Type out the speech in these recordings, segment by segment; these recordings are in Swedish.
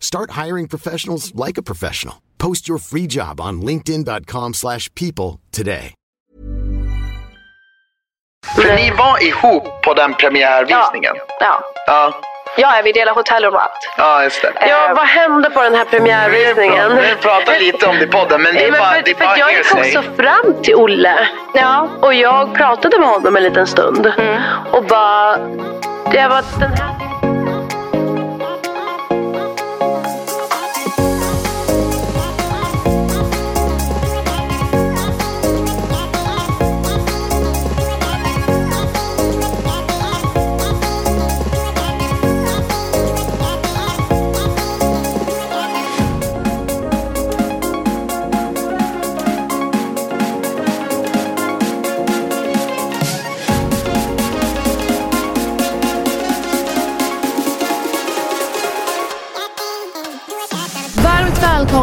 Start hiring professionals like a professional. Post your free job on linkedin.com/people slash people today. För ni var ihop på den premiärvisningen? Ja. Ja, Ja, vi delar hotellrum och allt. ja just det. Ja, vad hände på den här premiärvisningen? Vi pratar lite om det i podden, men det är Men bara, för, det är för bara jag gick också fram till Olle. Ja. Och jag pratade med honom en liten stund. Och bara... Det var den här...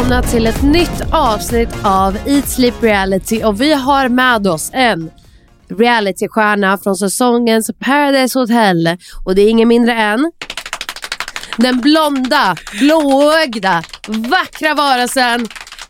välkomna till ett nytt avsnitt av Eat Sleep Reality och vi har med oss en realitystjärna från säsongens Paradise Hotel och det är ingen mindre än den blonda, blåögda, vackra varelsen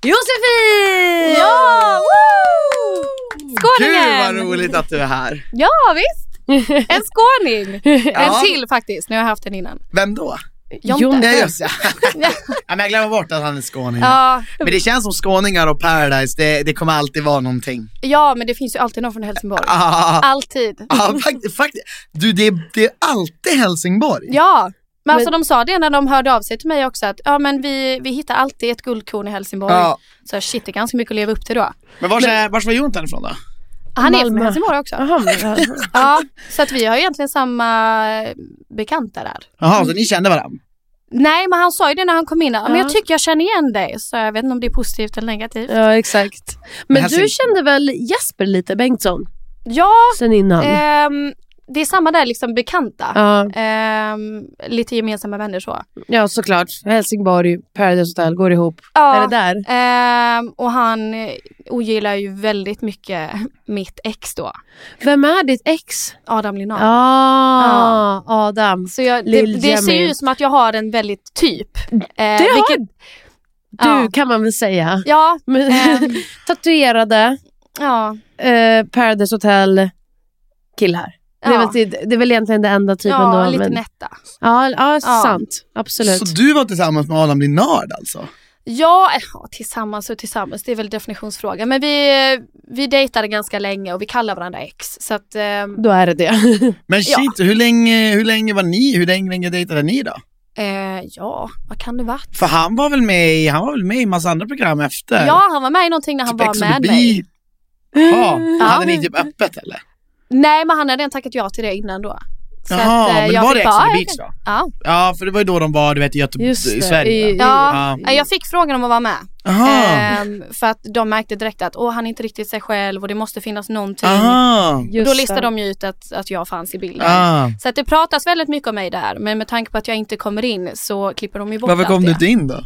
Josefin! Ja! Woo! Gud vad Skåningen! roligt att du är här. Ja visst! En skåning! Ja. En till faktiskt, nu har jag haft den innan. Vem då? Jonte. Ja, just det. ja, men jag glömmer bort att han är skåning. Ja, Men det känns som skåningar och Paradise, det, det kommer alltid vara någonting. ja, men det finns ju alltid någon från Helsingborg. Ah, Alltid. ah, faktiskt, faktiskt. Du, det, det är alltid Helsingborg. Ja, men alltså de sa det när de hörde av sig till mig också att ja men vi, vi hittar alltid ett guldkorn i Helsingborg. Ja. Så shit det är ganska mycket att leva upp till då. Men vars, var Jonathan ifrån då? Han är från. Helsingborg också. Jaha, men- Ja, så att vi har egentligen samma bekanta där. Jaha, så ni kände varandra? Nej men han sa ju det när han kom in, men Ja. jag tycker jag känner igen dig. Så jag vet inte om det är positivt eller negativt. ja exakt. Men Men du kände väl Jesper lite Bengtsson Ja, sen innan? ehm, det är samma där liksom bekanta. Ja, Ehm, lite gemensamma vänner så. ja såklart. Helsingborg, Paradise Hotel går ihop. Ja, Är det där? ehm, och han eh, ogillar ju väldigt mycket mitt ex då, Vem är ditt ex? Adam Linnard. Ah, Adam. Så jag, det, det ser ju ut som att jag har en väldigt typ. Eh, Det vilket, du Ja. kan man väl säga. Ja, Ehm. tatuerade, ja, eh, Paradise Hotel killar. Det, är Ja. väl, det, det är väl egentligen det enda typen ja då. lite men, nätta. ja, ja, Ja. sant. Absolut. Så du var tillsammans med Adam Linnard alltså? Ja, eh, ja, tillsammans och tillsammans, det är väl definitionsfråga. Men vi, vi dejtade ganska länge och vi kallar varandra ex. Så att, ehm, Då är det det. Men Ja. shit, hur, länge, hur länge var ni, hur länge, länge dejtade ni då? eh, ja, vad kan det vara? För han var väl med i, han var väl med i massa andra program efter? Ja, han var med i någonting när han Typ var med mig. Ja. hade ni typ öppet eller? Nej, men han hade redan tackat ja till det innan då. Så Jaha, att, eh, men jag var det Ex on the ja, Beach då? Ja, Ja, för det var ju då de var, du vet, i Göteborg, Just i det, Sverige. i- ja. Ja. jag fick frågan om att vara med. Jaha, Ehm, för att de märkte direkt att Åh, han är inte riktigt sig själv och det måste finnas någonting. aha, Just Då det. listade de ju ut att, att jag fanns i bilden. ah. Så att det pratas väldigt mycket om mig där. Men med tanke på att jag inte kommer in så klipper de ju bort Varför allt kom det. du inte in då?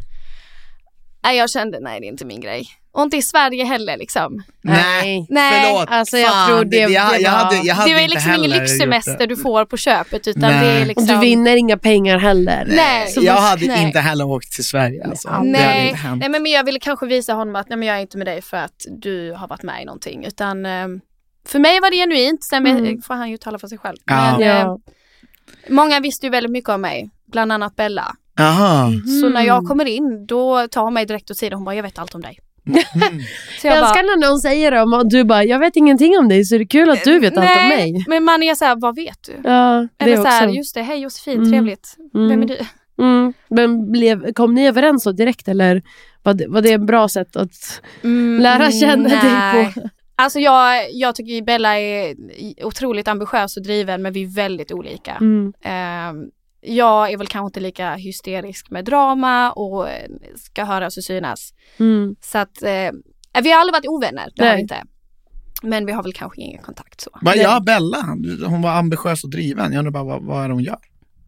Nej, jag kände nej det är inte min grej. Och inte i Sverige heller liksom. Nej. Nej, förlåt. alltså, jag Fan, tror det- jag, det jag var- hade, jag hade det är inte liksom ingen lyxsemester du får på köpet utan Nej. det är Och liksom... du vinner inga pengar heller. Nej. Så jag hade nej. inte heller åkt till Sverige alltså. Nej, nej men jag ville kanske visa honom att nej, men jag är inte med dig för att du har varit med i någonting utan eh, för mig var det genuint, sen Mm. får han ju tala för sig själv. Ja. Men, Ja. många visste ju väldigt mycket om mig, bland annat Bella. Jaha, Så när Mm. jag kommer in då tar hon mig direkt åt sidan hon bara jag vet allt om dig. Så Jag jag bara, älskar när någon säger det och du bara, jag vet ingenting om dig så är det kul att du vet allt om mig. nej, men man är såhär, vad vet du? Ja, det Eller såhär, just det, hej Josefin, Mm. trevligt. Mm. Vem är du? Mm. Men blev, kom ni överens så direkt eller var det, var det ett bra sätt att Mm, lära känna dig nej. på? Alltså jag, jag tycker Bella är otroligt ambitiös och driven men vi är väldigt olika. Mm. Ehm, jag är väl kanske inte lika hysterisk med drama och eh, ska höras och synas. Mm. Så att eh, vi har aldrig varit ovänner, det har Nej. vi inte. Men vi har väl kanske ingen kontakt så. Vad gör Bella? Hon var ambitiös och driven. Jag undrar bara vad, vad är det hon gör?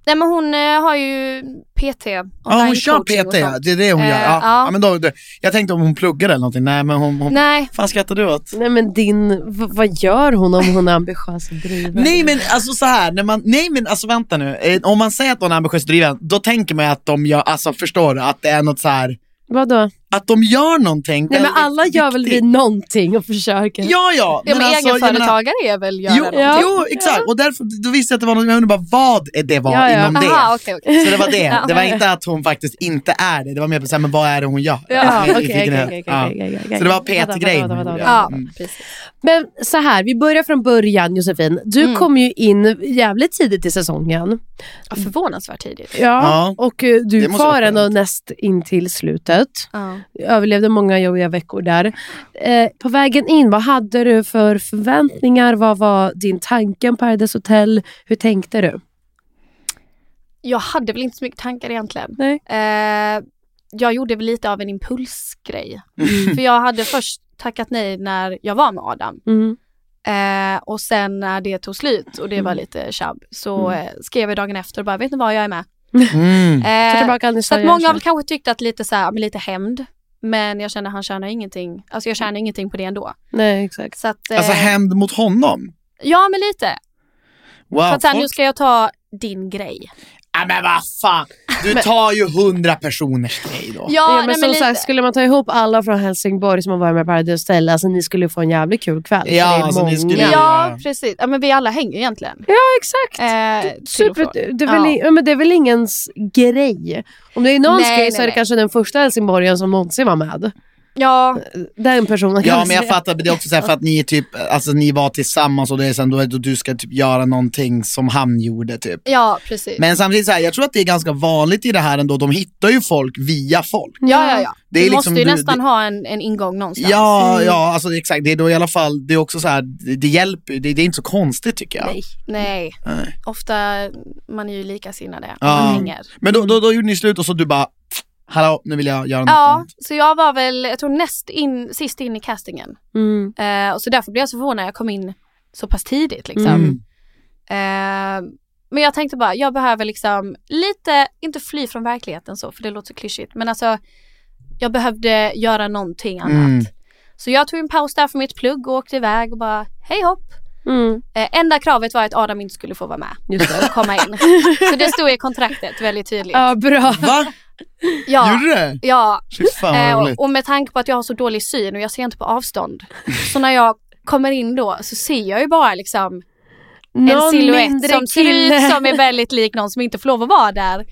Nej men hon eh, har ju PT. Ja, hon kör PT, ja. det är det hon Eh, gör. Ja. ja. Ja. men då, jag tänkte om hon pluggar eller någonting. Nej, men hon... hon Nej, fan skrattar du åt? Nej men din, vad gör hon om hon är ambitiös och driven? Nej men alltså så här, när man, nej men alltså vänta nu. Eh, Om man säger att någon är ambitiös och driven, då tänker man att de gör, alltså förstår du, att det är något så här, Vadå? Att de gör någonting Nej men alla gör väl vi någonting och försöker. Ja, ja. ja, men alltså, jag menar- egenföretagare är väl göra Jo, någonting. Ja. jo, exakt. Och därför då visste jag att det var något, jag undrar bara vad är det var Ja, ja. inom det. Aha, okej, okej. Så det var det. Ja. Det var inte att hon faktiskt inte är det. Det var mer på så här, men vad är det hon gör? Ja, Ja. Så det var PT-grejen. Ja, Mm. Men så här, vi börjar från början Josefin. Du Mm. kom ju in jävligt tidigt i säsongen. Ja, förvånansvärt tidigt. Ja. Ja. Och eh, du Det vara kvar ändå näst in till slutet. Ja. Överlevde många jobbiga veckor där. Eh, på vägen in, vad hade du för förväntningar? Vad var din tanke om Paradise Hotel? Hur tänkte du? Jag hade väl inte så mycket tankar egentligen. Nej. Eh, jag gjorde väl lite av en impulsgrej. För jag hade först tackat nej när jag var med Adam. Mm. Eh, och sen när det tog slut och det var lite tjabb så eh, skrev jag dagen efter och bara, vet ni vad, jag är med. Mm. Eh, så att många har väl kanske tyckt att lite så här, men lite hämnd. Men jag känner han tjänar ingenting, alltså jag tjänar ingenting på det ändå. Nej, exakt. Så att, eh, Alltså hämnd mot honom? ja men lite. Wow. För att så här, nu ska jag ta din grej. Ja, men vad fan. Du tar ju hundra personers grej då. Ja, Ja, nej, men som men lite. sagt, skulle man ta ihop alla från Helsingborg som har varit med på Paradise Hotel, alltså ni skulle få en jävligt kul kväll. Ja, alltså, ni skulle- Ja, precis. Ja, men vi alla hänger egentligen. Ja, exakt. Eh, Super, det, är väl, Ja. men det är väl ingens grej. Om det är någons Nej, grej nej, så är det nej. kanske den första helsingborgaren som någonsin var med. Ja, Den personen kan Ja men jag säga. fattar, det är också så här för att ni är typ, alltså ni var tillsammans och det är sen då, då du ska typ göra någonting som han gjorde typ. ja precis. Men samtidigt så här, jag tror att det är ganska vanligt i det här ändå, de hittar ju folk via folk. ja, ja, ja. Det är du liksom- måste ju du- nästan det- ha en, en ingång någonstans. Ja, ja alltså exakt, det är då i alla fall, det är också så här, det, det hjälper det, det är inte så konstigt tycker jag. Nej. Nej, Nej. ofta man är ju likasinnade Ja. man hänger. Men då, då, då gjorde ni slut och så du bara, hallå nu vill jag göra något Ja, annat. så jag var väl, jag tror näst in, sist in i castingen. Mm. Eh, och så därför blev jag så förvånad när jag kom in så pass tidigt liksom. Mm. Eh, men jag tänkte bara, jag behöver liksom lite, inte fly från verkligheten så, för det låter så klyschigt, men alltså jag behövde göra någonting annat. Mm. Så jag tog en paus där från mitt plugg och åkte iväg och bara, hej hopp. Mm. Eh, enda kravet var att Adam inte skulle få vara med Just det. och komma in. så det stod i kontraktet väldigt tydligt. Ja, bra. Va? Ja, Gjorde det? ja. Fy fan Eh, roligt. och, och med tanke på att jag har så dålig syn och jag ser inte på avstånd. så när jag kommer in då så ser jag ju bara liksom en Någon silhuett mindre som ser kille. ut som är väldigt lik någon som inte får lov att vara där.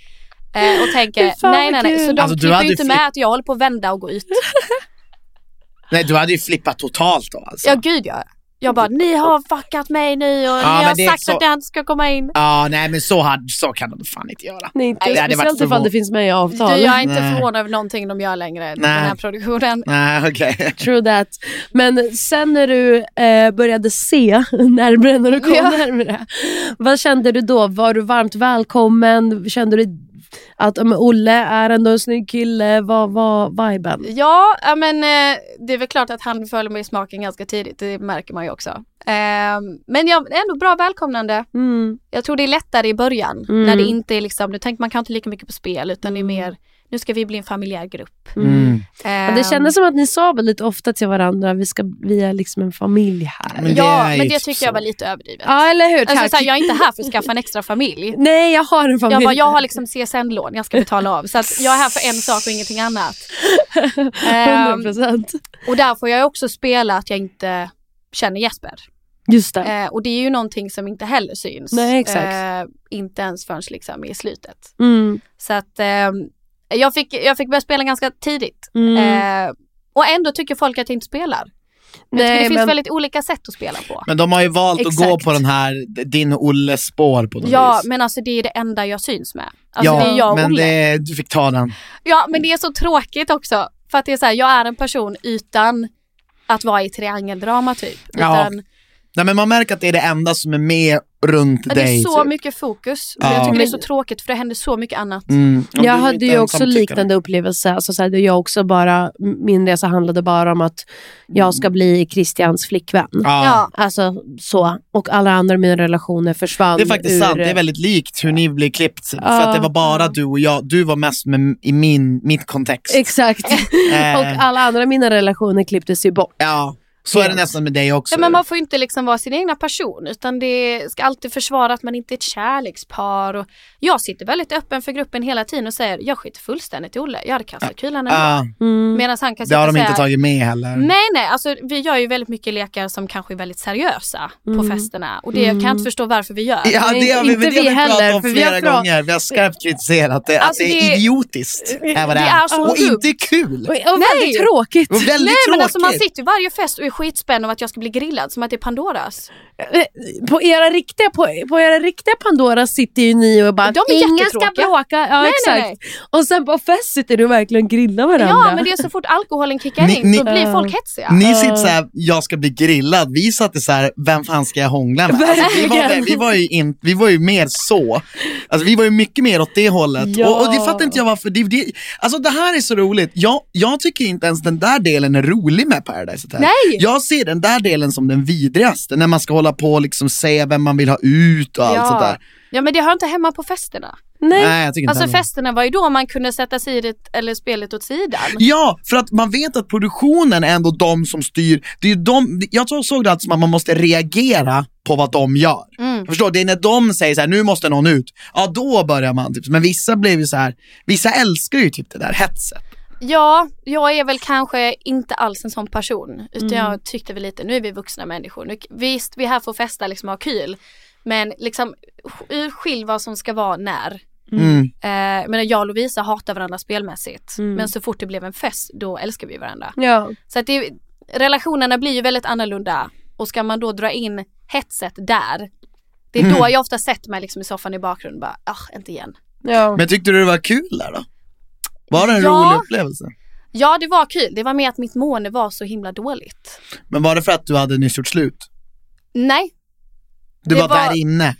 Eh, och tänker, fan, nej vad nej nej, kul. så de Alltså, du klipper hade ju inte med att jag håller på att vända och gå ut. Nej du hade ju flippat totalt då alltså. Ja gud ja. Jag bara, ni har fuckat mig nu och Ja, ni har sagt så- att jag inte ska komma in. Ja, nej men så, hade, så kan de fan inte göra. Nej, inte Nej, det speciellt ifall det finns med i Du, avtal. jag är inte Nej. förvånad över någonting de gör längre, den Nej. här produktionen. Nej okej. True that. Men sen när du eh, började se närmare, när du kom Ja. närmare. Vad kände du då? Var du varmt välkommen? Kände du att ja, men Olle är ändå en snygg kille? Vad var viben? Ja, ja, men eh, det är väl klart att han föll mig i smaken ganska tidigt, det märker man ju också. Ehm, men jag, ändå bra välkomnande. Mm. Jag tror det är lättare i början, Mm. när det inte är liksom, nu tänker man kanske inte lika mycket på spel, utan det är mer, nu ska vi bli en familjär grupp. Mm. Men det Ehm, kändes som att ni sa väldigt ofta till varandra, vi, ska, vi är liksom en familj här. Men Ja, men det tycker jag var lite överdrivet. Ja, eller hur? Alltså, såhär, jag är inte här för att skaffa en extra familj. Nej, jag har en familj. Jag, bara, jag har liksom CSN-lån jag ska betala av, så att jag är här för en sak och ingenting annat. Ehm, 100%. och där får jag också spela att jag inte känner Jesper. Just det. Eh, och det är ju någonting som inte heller syns. Nej, exakt. Eh, inte ens förrän liksom i slutet. Mm. Så att eh, jag, fick, jag fick börja spela ganska tidigt. Mm. Eh, Och ändå tycker folk att jag inte spelar. Men Nej, det finns men- väldigt olika sätt att spela på. Men de har ju valt att gå Exakt. på den här, din Olles spår på något Ja, vis. men alltså det är det enda jag syns med. Alltså ja, det är jag och men Olle. det, du fick ta den. Ja, men det är så tråkigt också. För att det är så här, jag är en person utan att vara i triangeldrama typ. Ja, Utan, Nej, men man märker att det är det enda som är med runt ja, det dig. är så typ. mycket fokus. Och Ja. jag tycker det är Men- så tråkigt för det händer så mycket annat. Mm, Jag hade ju också liknande upplevelse. Alltså, så här, jag också bara, min resa handlade bara om att jag ska bli Christians flickvän. Ja. Alltså så. Och alla andra mina relationer försvann. Det är faktiskt ur, sant, det är väldigt likt hur ni blev klippt. För att det var bara du och jag, du var mest med, i min, mitt kontext. Exakt. Eh. och alla andra mina relationer klipptes ju bort. Ja, så är det nästan med dig också. Ja, men man får inte liksom vara sin egna person utan det ska alltid försvara att man inte är ett kärlekspar. Och jag sitter väldigt öppen för gruppen hela tiden och säger jag skiter fullständigt i Olle, jag hade kastat kulan ändå. Mm. Medan han kan det har de säga, inte tagit med heller. Nej nej, alltså vi gör ju väldigt mycket lekar som kanske är väldigt seriösa på Mm. festerna och det kan jag inte förstå varför vi gör. Ja, Nej, det har vi, inte det har vi vi pratat heller, om vi har flera pra- gånger. Vi har skarpt kritiserat det, Alltså, att det det- är idiotiskt. Är vad det det är. är så och dumt. inte kul. Och, och väldigt tråkigt. Och väldigt Nej men tråkigt. alltså man sitter ju varje fest och är skitspänd om att jag ska bli grillad som att det är Pandoras. Eh, På era riktiga, på, på era riktiga Pandora sitter ju ni och bara De är ingen ska jättetråkiga." bråka. Ja, Nej, exakt. nej, Och sen på fest sitter du verkligen och grillar varandra. Ja men det är så fort alkoholen kickar Ni- in så ni- blir folk hetsiga. Ni sitter såhär, jag ska bli grillad. Vi satt såhär, vem fan ska jag hångla med? Alltså, vi, var, Verkligen. vi, var ju in, vi var ju mer så. Alltså, vi var ju mycket mer åt det hållet. Ja. Och, och det fattar inte jag varför. Det, det, alltså det här är så roligt. Jag, jag tycker inte ens den där delen är rolig med Paradise Hotel. Nej. Jag ser den där delen som den vidrigaste. När man ska hålla på och liksom säga vem man vill ha ut och allt sånt där. ja men det hör inte hemma på festerna. Nej. Nej, jag tycker inte Alltså heller. festerna var ju då man kunde sätta sig i det, eller spelet åt sidan. Ja, för att man vet att produktionen är ändå de som styr. Det är de, jag tror- såg det alltid som att man måste reagera på vad de gör. Mm. Jag förstår, det är när de säger så här, nu måste någon ut, ja då börjar man. Typ. Men vissa blev ju så här, vissa älskar ju typ det där hetset. Ja, jag är väl kanske inte alls en sån person. Utan jag tyckte väl lite, nu är vi vuxna människor. Nu, visst, vi är här för att festa liksom, och ha kul. Men liksom urskilj vad som ska vara när. Mm. Eh, men jag och Lovisa hatar varandra spelmässigt. Men så fort det blev en fest, då älskar vi varandra. Ja. Så att det, relationerna blir ju väldigt annorlunda. Och ska man då dra in hetset där. Det är Mm. då jag ofta sätter mig liksom i soffan i bakgrunden och bara, ah, inte igen. Ja. Men tyckte du det var kul där då? Var det en Ja. rolig upplevelse? Ja, det var kul. Det var mer att mitt mående var så himla dåligt. Men var det för att du hade nyss gjort slut? Nej. Du var, var- där inne?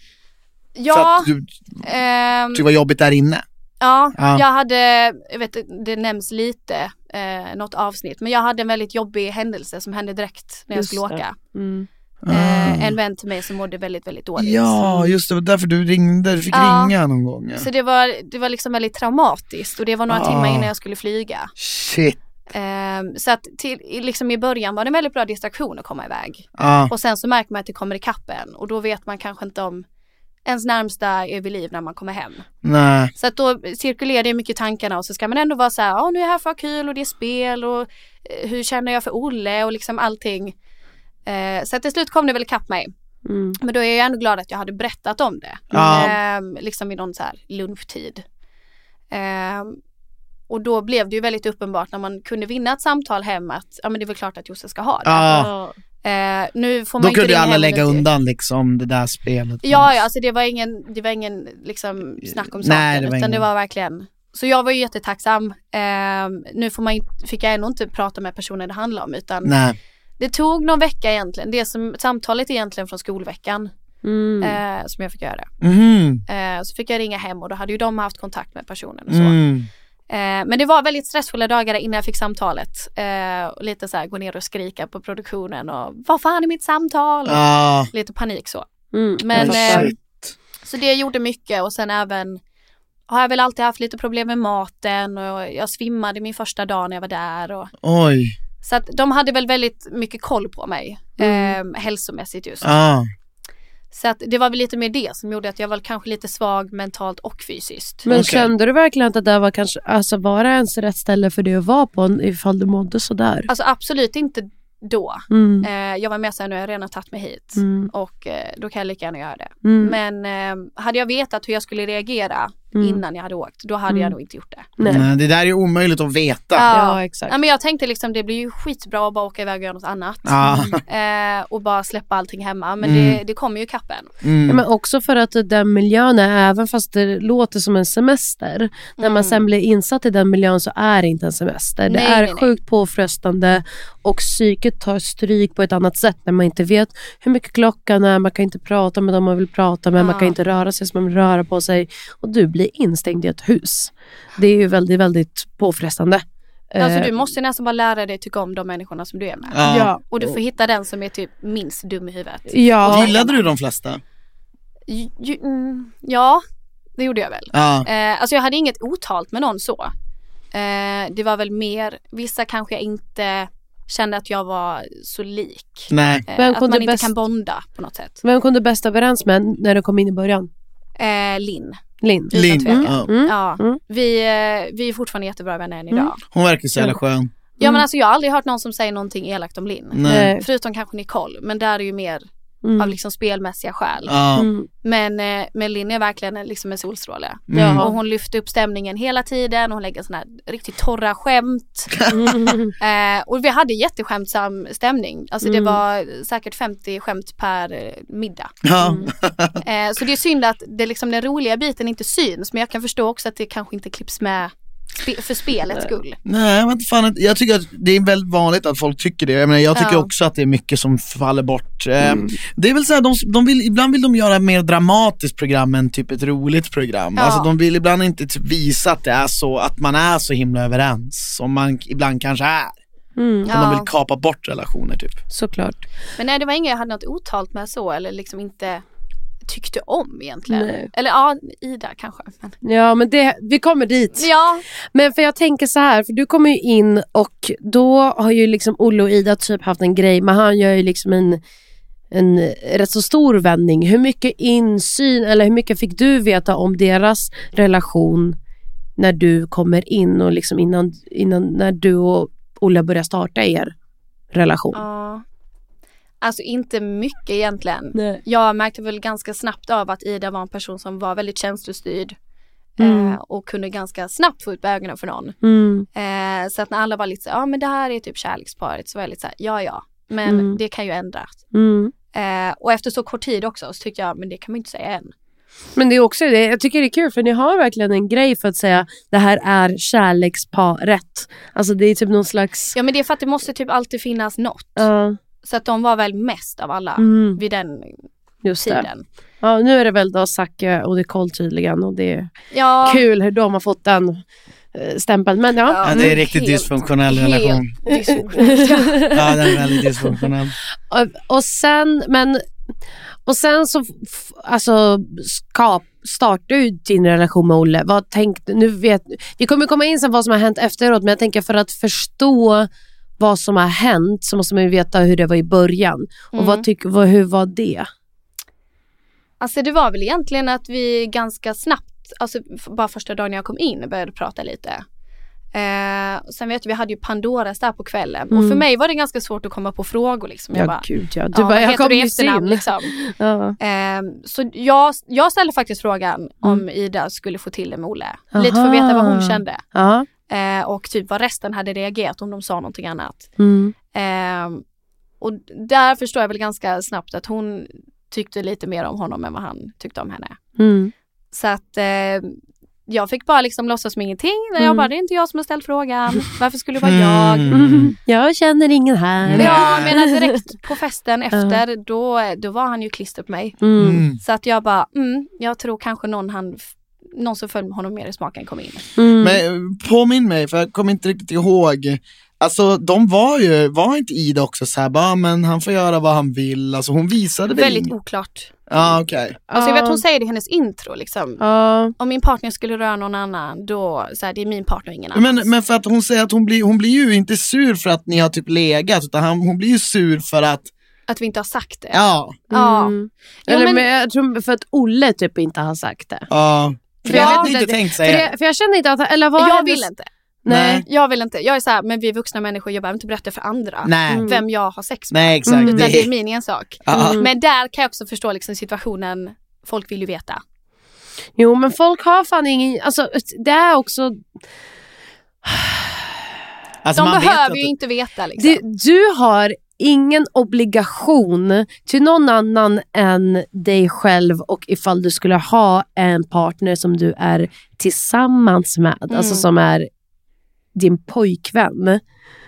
För Ja, att du tyckte det var jobbigt där inne? ja, Ja. jag hade, jag vet det nämns lite, eh, något avsnitt, men jag hade en väldigt jobbig händelse som hände direkt när jag Just skulle det. åka. Mm. Eh, en vän till mig som mådde väldigt, väldigt dåligt. Ja, just det, var därför du ringde, du fick Ja. ringa någon gång. Ja. Så det var, det var liksom väldigt traumatiskt och det var några Ah. timmar innan jag skulle flyga. Shit. Ehm, så att till, liksom i början var det en väldigt bra distraktion att komma iväg. Ja. Och sen så märker man att det kommer ikapp en och då vet man kanske inte om ens närmsta är vid liv när man kommer hem. Nej. Så att då cirkulerar det mycket tankarna och så ska man ändå vara så här, ja nu är jag här för att ha kul och det är spel och eh, hur känner jag för Olle och liksom allting. Eh, så till slut kom det väl ikapp mig. Mm. Men då är jag ändå glad att jag hade berättat om det. Ja. Eh, liksom i någon så här lunchtid. Eh, och då blev det ju väldigt uppenbart när man kunde vinna ett samtal hem att ja men det är väl klart att Josse ska ha det. Ja. Eh, nu får man Då inte kunde alla lägga under- undan liksom det där spelet. Ja, ja alltså det var ingen, det var ingen liksom snack om saken. Nej, det var utan ingen- det var verkligen så jag var ju jättetacksam. Ehm, nu får man, fick jag ändå inte prata med personen det handlar om utan Nej. Det tog någon vecka egentligen. Det som, samtalet egentligen från skolveckan Mm. eh, som jag fick göra. Mhm. Eh, så fick jag ringa hem och då hade ju de haft kontakt med personen och så. Mm. Eh, men det var väldigt stressfulla dagar innan jag fick samtalet. Eh, och lite så här gå ner och skrika på produktionen och vad fan är mitt samtal? Ja. Lite panik så. Mm. Men, eh, Så det gjorde mycket och sen även har jag väl alltid haft lite problem med maten och jag svimmade min första dag när jag var där. Och, Oj. Så att de hade väl väldigt mycket koll på mig eh, hälsomässigt just. Ja. Så att det var väl lite mer det som gjorde att jag var kanske lite svag mentalt och fysiskt. Men Okej. kände du verkligen att det där var kanske, alltså var det ens rätt ställe för dig att vara på ifall du mådde sådär? Alltså absolut inte då. Mm. Eh, jag var med såhär, nu har jag redan tagit mig hit Mm. och eh, då kan jag lika gärna göra det. Mm. Men eh, hade jag vetat hur jag skulle reagera innan jag hade åkt, då hade jag nog inte gjort det. Nej. Nej, det där är omöjligt att veta. Ja, exakt. Ja, men jag tänkte liksom det blir ju skitbra att bara åka iväg och göra något annat. Ja. Eh, och bara släppa allting hemma. Men Mm. det, det kommer ju kappen. Mm. Ja, men också för att den miljön är, även fast det låter som en semester, när man sen blir insatt i den miljön så är det inte en semester. Det Nej, är nej, nej. sjukt påfrestande och psyket tar stryk på ett annat sätt när man inte vet hur mycket klockan är, man kan inte prata med dem man vill prata med, man Ja. kan inte röra sig som man vill röra på sig och du blir instängd i ett hus. Det är ju väldigt, väldigt påfrestande. Alltså Eh, du måste nästan bara lära dig tycka om de människorna som du är med. Ja. Och du får hitta den som är typ minst dum i huvudet. Ja, Gillade du de flesta? Mm, ja, det gjorde jag väl. Ja. Eh, alltså jag hade inget otalt med någon så. Eh, det var väl mer, vissa kanske jag inte kände att jag var så lik. Nej. Eh, Vem att man inte bäst- kan bonda på något sätt. Vem kom du bäst överens med när du kom in i början? Eh, Linn. Linn? Linn. tvekan. Ja. Mm. Ja, Mm. vi, eh, vi är fortfarande jättebra vänner än idag. Hon verkar så jävla skön. Ja men alltså jag har aldrig hört någon som säger någonting elakt om Linn. Förutom kanske Nicole, men där är ju mer Mm. av liksom spelmässiga skäl. Ja. Mm. Men, eh, men Linn är verkligen en- liksom en solstråle. Mm. Och hon lyfter upp stämningen hela tiden och hon lägger såna här riktigt torra skämt. Mm. Eh, och vi hade jätteskämtsam stämning. Alltså det var säkert 50 skämt per eh, middag. Ja. Eh, så det är synd att det liksom, den roliga biten inte syns. Men jag kan förstå också att det kanske inte klipps med spe- för spelets skull. Nej, men fan, jag tycker att det är väldigt vanligt att folk tycker det. Jag, menar, jag tycker Ja. också att det är mycket som faller bort. Eh, Det är väl så här, de, de vill, ibland vill de göra ett mer dramatiskt program än typ ett roligt program. Ja. Alltså de vill ibland inte typ visa att det är så, att man är så himla överens som man ibland kanske är. Mm. Ja. vill kapa bort relationer typ. Såklart. Men nej det var inget jag hade något otalt med så eller liksom inte tyckte om egentligen. Nej. Eller ja, Ida kanske. Men, Ja men det, vi kommer dit. ja, Men för jag tänker så här, för du kommer ju in och då har ju liksom Olle och Ida typ haft en grej, men han gör ju liksom en, en rätt så stor vändning. Hur mycket insyn eller hur mycket fick du veta om deras relation när du kommer in och liksom innan, innan när du och Olle börjar starta er relation? ja. Alltså inte mycket egentligen. Nej. Jag märkte väl ganska snabbt av att Ida var en person som var väldigt känslostyrd. Mm. Eh, och kunde ganska snabbt få upp ögonen för någon. Mm. Eh, så att när alla var lite så ja men det här är typ kärleksparet så var jag lite så här, ja ja. Men Mm. det kan ju ändras. Mm. Eh, och efter så kort tid också så tyckte jag, men det kan man inte säga än. Men det är också det, jag tycker det är kul för ni har verkligen en grej för att säga det här är kärleksparet. Alltså det är typ någon slags... Ja men det är för att det måste typ alltid finnas något. Ja, Så att de var väl mest av alla Mm. vid den just det. tiden. Ja, nu är det väl då Zacke och Nicole tydligen och det är Ja, kul hur de har fått den eh, stämpeln. Men ja, Ja, det är riktigt helt- dysfunktionell helt relation. dysfunktionellt, ja. Den är väldigt dysfunktionell. och, och sen, men och sen så alltså, skap, startar ju din relation med Olle. Vad tänkte, nu vet, vi kommer komma in sen vad som har hänt efteråt, men jag tänker för att förstå vad som har hänt så måste man ju veta hur det var i början. Och Mm. vad tyck, vad, hur var det? Alltså det var väl egentligen att vi ganska snabbt, alltså bara första dagen jag kom in började prata lite. Eh, och sen vet jag, vi hade ju Pandoras där på kvällen och Mm. för mig var det ganska svårt att komma på frågor liksom. Jag bara, gud ja. Du ja, bara, jag kom du just in. liksom. Ja. Eh, så jag, jag ställde faktiskt frågan om Ida skulle få till det med Olle. Lite för att veta vad hon Aha. kände. Ja. Eh, och typ vad resten hade reagerat om de sa någonting annat. Mm. Eh, och där förstår jag väl ganska snabbt att hon tyckte lite mer om honom än vad han tyckte om henne. Mm. Så att eh, jag fick bara liksom låtsas som ingenting. Jag Mm. bara, det är inte jag som har ställt frågan. Varför skulle det vara jag? Mm. Jag känner ingen här. Men jag menar direkt på festen efter, då, då var han ju klister på mig. Mm. Mm. Så att jag bara, mm, jag tror kanske någon, han, någon som föll honom mer i smaken kom in. Mm. Men påminn mig, för jag kommer inte riktigt ihåg. Alltså de var ju, var inte Ida också såhär, bara men han får göra vad han vill, alltså hon visade väl Väldigt ing- oklart. Ja okej. Alltså jag vet Ja. hon säger det i hennes intro liksom. Ja. Om min partner skulle röra någon annan, då, så här, det är min partner och ingen annan. Men, men för att hon säger att hon blir, hon blir ju inte sur för att ni har typ legat, utan han, hon blir ju sur för att, Att vi inte har sagt det. ja, Ja. Mm. Jo, Eller men- men jag tror för att Olle typ inte har sagt det. ja. För det Ja, hade inte det- tänkt För, säga. det, för jag känner inte att, eller vad jag hennes- vill inte. Nej. Jag vill inte. Jag är så här, men vi är vuxna människor, jag behöver inte berätta för andra Nej. vem jag har sex med. Nej exakt. Mm. Utan Det, är min ensak. Ja. Men där kan jag också förstå liksom situationen, folk vill ju veta. Jo men folk har fan ingen, alltså det är också, Alltså, De behöver ju inte veta liksom. du, du har ingen obligation till någon annan än dig själv och ifall du skulle ha en partner som du är tillsammans med, Mm. alltså som är din pojkvän. Det är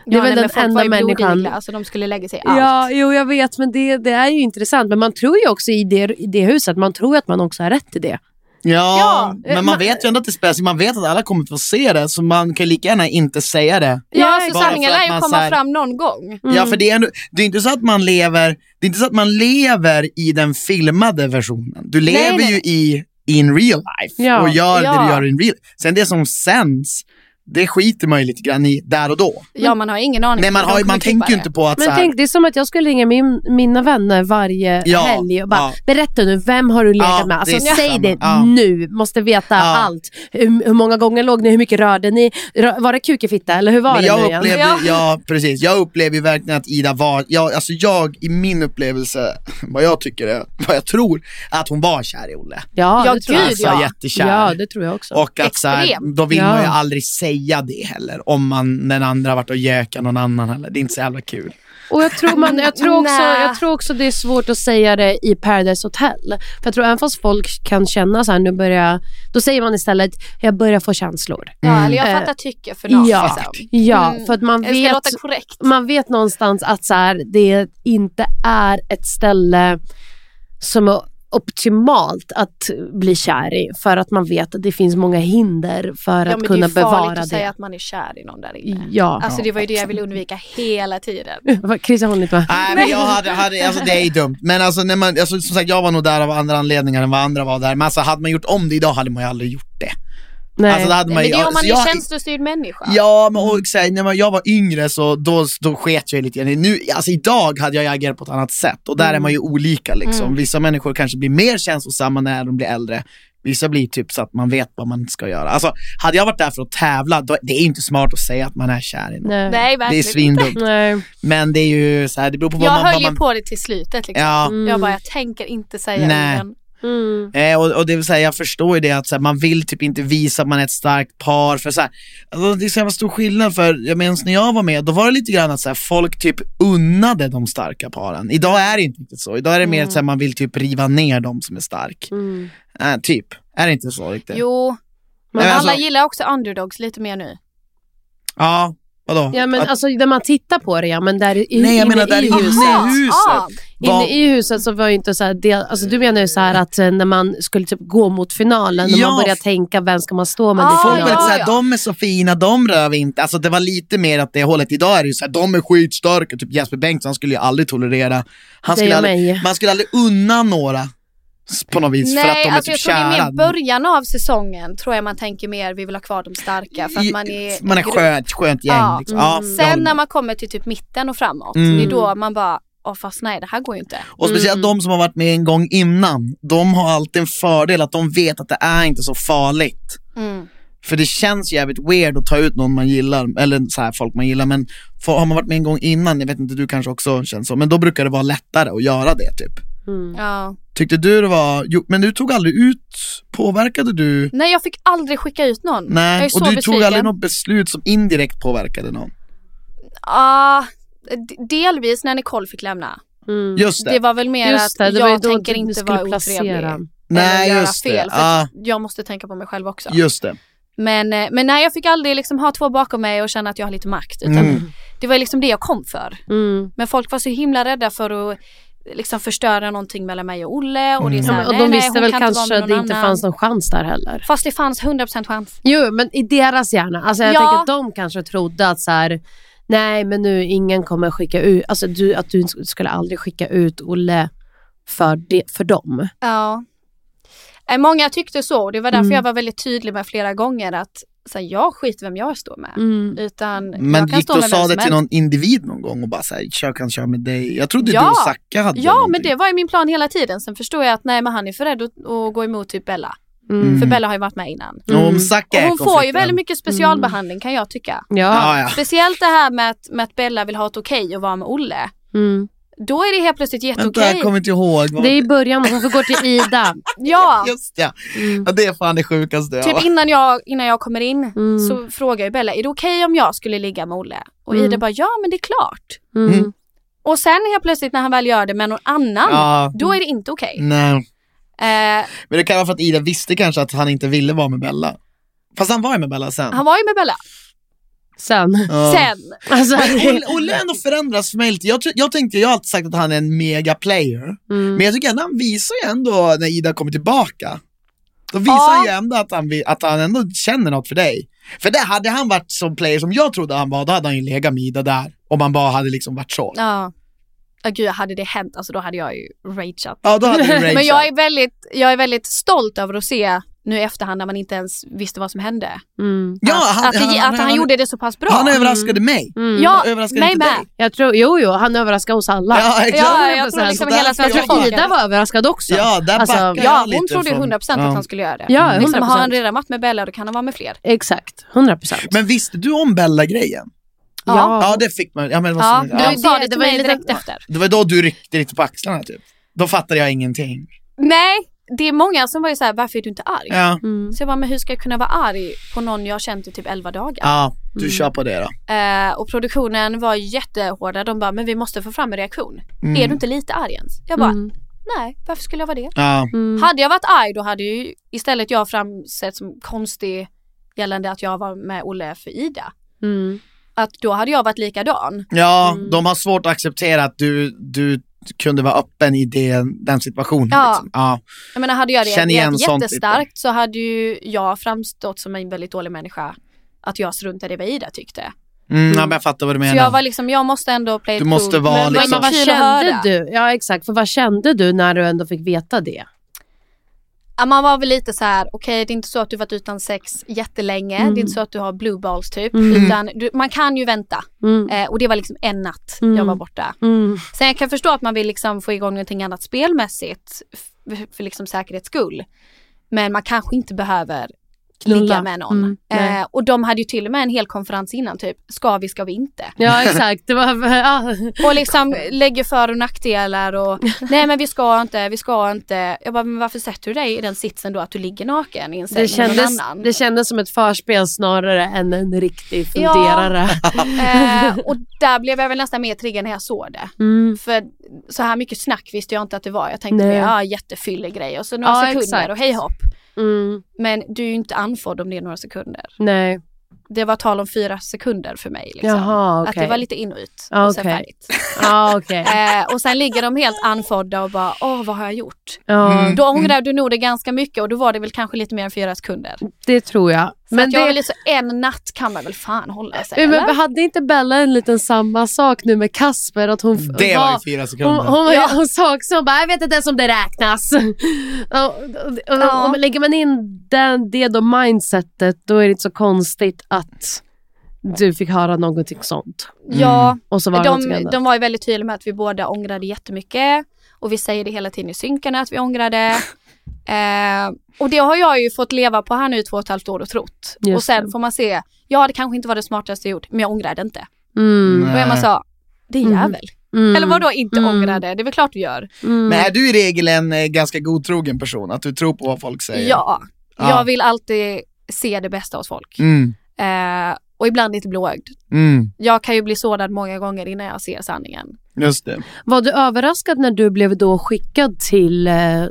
Ja, väl nej, den enda människan... Alltså de skulle lägga sig allt. Ja, jo jag vet men det, det är ju intressant. Men man tror ju också i det, i det huset, man tror att man också har rätt till det. Ja, Ja, men man man- vet ju ändå att det spelas Man vet att alla kommer få se det, så man kan lika gärna inte säga det. Ja, så sanningen att lär ju komma här- fram någon gång. Ja, för det är, ändå, det är inte så att man lever Det är inte så att man lever i den filmade versionen. Du lever nej, ju i in real life Ja, och gör ja. det du gör in real Sen det som sänds, det skiter man ju lite grann i där och då. Ja, man har ingen aning. Nej, man, har, man klippa tänker ju inte på att så Men här, tänk, det är som att jag skulle ringa min, mina vänner varje Ja, helg och bara, ja. berätta nu, vem har du legat Ja, med? Alltså det säg samma. det Ja. nu, måste veta Ja. allt. Hur, hur många gånger låg ni, hur mycket rörde ni? Var det kuk i fitta eller hur var Men det jag nu igen? upplevde, Ja. ja. precis, jag upplever ju verkligen att Ida var, jag, alltså jag i min upplevelse, vad jag tycker är, vad jag tror, att hon var kär i Olle. Ja, det tror jag. Alltså ja. jättekär. Ja, det tror jag också. Och att så här, då vill Ja. man ju aldrig säga det heller, om man, den andra har varit och gökat någon annan heller. Det är inte så jävla kul. Och jag tror, man, jag, tror också, jag tror också det är svårt att säga det i Paradise Hotel. För jag tror även fast folk kan känna så här, nu börjar, då säger man istället, jag börjar få känslor. Ja, eller jag Eh, fattar tycke för någon. ja. Liksom. Ja, Mm. för att man vet, man vet någonstans att så här, det inte är ett ställe som optimalt att bli kär i. För att man vet att det finns många hinder för Ja, att kunna det är farligt bevara att säga det. att man är kär i någon där inne. Ja. Alltså det var ju det jag ville undvika hela tiden. Christian håller inte med. Nej men jag hade, hade alltså det är ju dumt. Men alltså, när man, alltså som sagt jag var nog där av andra anledningar än vad andra var där. Men alltså hade man gjort om det idag hade man ju aldrig gjort det. Nej. Alltså, det hade Nej, man men ju, det är om man alltså, är jag- känslostyrd människa. Ja, men och, så här, när man, jag var yngre så då, då sket jag lite grann. Nu, alltså, idag hade jag agerat på ett annat sätt och där är man ju olika. Liksom. Vissa människor kanske blir mer känslosamma när de blir äldre. Vissa blir typ så att man vet vad man ska göra. Alltså, hade jag varit där för att tävla, då, det är inte smart att säga att man är kär i någon. Nej. Nej, Det är svindumt. Men det är ju så här, det beror på vad Jag man... höll vad ju man på det till slutet. Liksom. Ja. Jag bara, jag tänker inte säga Nej. orden. Mm. Eh, och, och det vill säga, jag förstår ju det att så här, man vill typ inte visa att man är ett starkt par. För så här, alltså, det är så jävla stor skillnad för, jag minns när jag var med, då var det lite grann att så här, folk typ unnade de starka paren. Idag är det inte riktigt så. Idag är det mer att så man vill typ riva ner dem som är stark. Mm. Eh, typ, är det inte så riktigt? Jo, men Men alla alltså- gillar också underdogs lite mer nu. Ja, vadå? Ja men Att- alltså när man tittar på det ja, men där i, Nej jag inne menar där i inne huset. i huset. Ah, Vad- Inne i huset så var ju inte så här, det, alltså du menar ju så här att eh, när man skulle typ gå mot finalen, när Ja. man börjar tänka vem ska man stå med Ah, i Folk var såhär, ja. de är så fina, de rör vi inte. Alltså det var lite mer åt det hållet. Idag är det ju såhär, de är skitstarka. Typ Jesper Bengtsson skulle ju aldrig tolerera, han skulle aldrig, man skulle aldrig unna några på något vis för att Nej, de är alltså typ jag tror det är kära. mer början av säsongen tror jag man tänker mer vi vill ha kvar de starka för att man är man är skönt, skönt gäng. Ja. Liksom. ja jag Sen när man kommer till typ mitten och framåt, Mm. det är då man bara, åh fast nej det här går ju inte. Och speciellt Mm. de som har varit med en gång innan, de har alltid en fördel att de vet att det är inte så farligt. Mm. För det känns jävligt weird att ta ut någon man gillar, eller så här, folk man gillar, men för, har man varit med en gång innan, jag vet inte, du kanske också känns så, men då brukar det vara lättare att göra det typ. Mm. Ja. Tyckte du det var, jo, men du tog aldrig ut, påverkade du? Nej jag fick aldrig skicka ut någon. jag Nej, är och så du tog besviken. aldrig något beslut som indirekt påverkade någon? Ja, d- delvis när Nicole fick lämna. Mm. Just det. Det var väl mer Just det, att det jag tänker du inte vara placera. otrevlig. Nej, eller göra just det. fel. För Ja. att jag måste tänka på mig själv också. Just det. Men, eh, men nej, jag fick aldrig liksom ha två bakom mig och känna att jag har lite makt. Utan Mm. Det var liksom det jag kom för. Mm. Men folk var så himla rädda för att liksom förstöra någonting mellan mig och Olle. Och, det är Mm. så Ja, här, men, och nej, de nej, visste hon väl kan kanske att det inte annan. fanns någon chans där heller. Fast det fanns 100% chans. Jo, men i deras hjärna. Alltså jag Ja. tänker att de kanske trodde att så här, nej men nu ingen kommer skicka ut, alltså du, att du skulle aldrig skicka ut Olle för, det, för dem. Ja. Eh, Många tyckte så och det var därför Mm. jag var väldigt tydlig med flera gånger att så här, jag skiter vem jag står med. Mm. Utan Men jag kan gick stå du och med sa det till någon individ någon gång och bara såhär, jag kan köra med dig? Jag trodde Ja. du och Zacka hade Ja, någonting. men det var ju min plan hela tiden. Sen förstår jag att nej, men han är för rädd att, att gå emot typ Bella. Mm. För Bella har ju varit med innan. Mm. Och är hon får ju väldigt mycket specialbehandling kan jag tycka. Ja. Ja, ja. Speciellt det här med att, med att Bella vill ha ett okej att vara med Olle. Då är det helt plötsligt Vänta, jätteokej. jag kommer inte ihåg. Vad Det är i början, hon får gå till Ida. Ja, Just ja. Mm. ja, det är fan det sjukaste. typ innan jag, innan jag kommer in Mm. så frågar jag Bella, är det okej om jag skulle ligga med Olle? Och Mm. Ida bara, ja men det är klart. Mm. Mm. Och sen helt plötsligt när han väl gör det med någon annan, Ja. då är det inte okej. Nej. Eh, Men det kan vara för att Ida visste kanske att han inte ville vara med Bella. Fast han var ju med Bella sen. han var ju med Bella. Sen. Ja. Sen, Alltså, Olle, har ändå förändrats för mig lite. Jag, jag tänkte, jag har alltid sagt att han är en mega player. mm. Men jag tycker ändå han visar ju ändå när Ida kommer tillbaka. Då visar Ja. han ju ändå att han, att han ändå känner något för dig. För det hade han varit som player som jag trodde han var, då hade han ju legat med Ida där. Om han bara hade liksom varit så. ja. Ja gud, hade det hänt, alltså då hade jag ju rageat. Ja, då hade du rageat. Men jag är, väldigt, jag är väldigt stolt över att se nu i efterhand när man inte ens visste vad som hände. mm. Ja, han, att, det, att han, gjorde det så pass bra. Han överraskade mig. Mm. ja, Han överraskade mig inte med. dig. Jag tror, jo, jo, han överraskar oss alla. Ja, exakt. Ja, jag tror 100%. liksom hela svenska folket. Ida var överraskad också. Ja, där Alltså, jag Ja, hon lite trodde från- 100% ja. att han skulle göra det. Ja, liksom, har 100%. han redan varit med Bella då kan han vara med fler. Exakt, 100 procent. Men visste du om Bella-grejen? Ja. Ja, det fick man. Ja, men vad Ja, du ja. det- sa det det till var mig ju direkt efter. Det var då du ryckte lite på axlarna typ. Då fattade jag ingenting. Nej, det är många som var ju såhär, varför är du inte arg? Ja, Mm. Så jag bara, men hur ska jag kunna vara arg på någon jag har känt i typ 11 dagar? ja du Mm. kör på det då. Eh, och produktionen var jättehårda, de bara, men vi måste få fram en reaktion. Mm. Är du inte lite arg ens? Jag bara, Mm. nej, varför skulle jag vara det? Ja. Mm. Hade jag varit arg då hade ju istället jag framsett som konstig gällande att jag var med Olle för Ida. Mm. Att då hade jag varit likadan. Ja, Mm. de har svårt att acceptera att du, du kunde vara öppen i det, den situationen. Ja. Liksom. Ja. Jag menar hade jag reagerat sånt jättestarkt så hade ju jag framstått som en väldigt dålig människa. Att jag struntade i vad Ida tyckte. Mm, ja, men jag fattar vad du Så menar. jag var liksom, jag måste ändå play Du it måste cool. vara men, liksom- men vad kände du? Ja exakt, för vad kände du när du ändå fick veta det? Man var väl lite så här: okej det är inte så att du varit utan sex jättelänge, Mm. det är inte så att du har blue balls typ, Mm. utan du, man kan ju vänta. Mm. Eh, och det var liksom en natt Mm. jag var borta. Mm. Sen jag kan förstå att man vill liksom få igång någonting annat spelmässigt f- för liksom säkerhets skull. Men man kanske inte behöver Knulla. ligga med någon. Mm, eh, och de hade ju till och med en hel konferens innan typ, ska vi, ska vi inte? Ja exakt, det var... Ja. Och liksom lägger för och nackdelar och nej men vi ska inte, vi ska inte. Jag bara, men varför sätter du dig i den sitsen då att du ligger naken i en säng Det, med någon annan? det kändes som ett förspel snarare än en riktig funderare. eh, och där blev jag väl nästan mer triggad när jag såg det. Mm. För så här mycket snack visste jag inte att det var. Jag tänkte Nej. ja jättefyllig grej och så några Ja, sekunder exakt. och hej hopp. Mm. Men du är ju inte andfådd om det är några sekunder. Nej. Det var tal om fyra sekunder för mig. Liksom. Jaha, Att okej. det var lite in och ut Ja, och sen okej. färdigt. Ja okej. Eh, och sen ligger de helt andfådda och bara, åh vad har jag gjort? Mm. Då ångrade du nog det ganska mycket och då var det väl kanske lite mer än fyra sekunder. det tror jag. Så Men att jag det, så, en natt kan man väl fan hålla sig Ja, eller? men hade inte Bella en liten samma sak nu med Kasper? Att hon, Det var ju fyra sekunder. Hon, hon, Ja. hon sa också, hon bara, jag vet inte ens om det räknas. och, och, och, Ja. Om lägger man in den, det då mindsetet, då är det inte så konstigt att du fick höra någonting sånt. Ja, Och så var de, de var ju väldigt tydliga med att vi båda ångrade jättemycket och vi säger det hela tiden i synkarna att vi ångrade. Eh, och det har jag ju fått leva på här nu i två och ett halvt år och trott. Just och sen det. får man se, ja det kanske inte var det smartaste jag gjort men jag ångrade inte. Mm. Och Emma sa, det är Mm. jävel. Mm. Eller vadå inte Mm. ångrade? Det är väl klart vi gör. Mm. Men är du i regel en eh, ganska godtrogen person? Att du tror på vad folk säger? Ja, Ja. jag vill alltid se det bästa hos folk. Mm, Eh, och ibland lite blåögd. mm, Jag kan ju bli sårad många gånger innan jag ser sanningen. just det. Var du överraskad när du blev då skickad till, eh,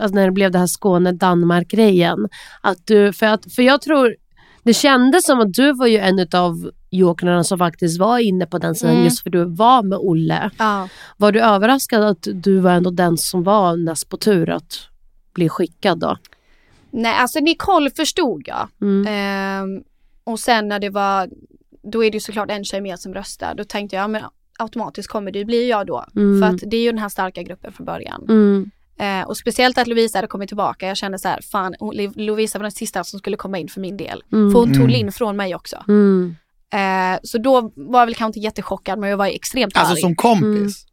alltså när det blev det här Skåne-Danmark-grejen? Att du, för, att, för jag tror, det kändes som att du var ju en av jokrarna som faktiskt var inne på den sidan Mm. just för du var med Olle. Ja. Var du överraskad att du var ändå den som var näst på tur att bli skickad då? Nej, alltså Nicole förstod jag. Mm. Ehm, och sen när det var, då är det ju såklart en tjej mer som röstar. Då tänkte jag, ja, men automatiskt kommer det bli jag då. Mm. För att det är ju den här starka gruppen från början. Mm. Eh, och speciellt att Lovisa hade kommit tillbaka. Jag kände så här, fan Lovisa var den sista som skulle komma in för min del. Mm. För hon tog Mm. Linn från mig också. Mm. Eh, så då var jag väl kanske inte jättechockad men jag var extremt Alltså arg. som kompis?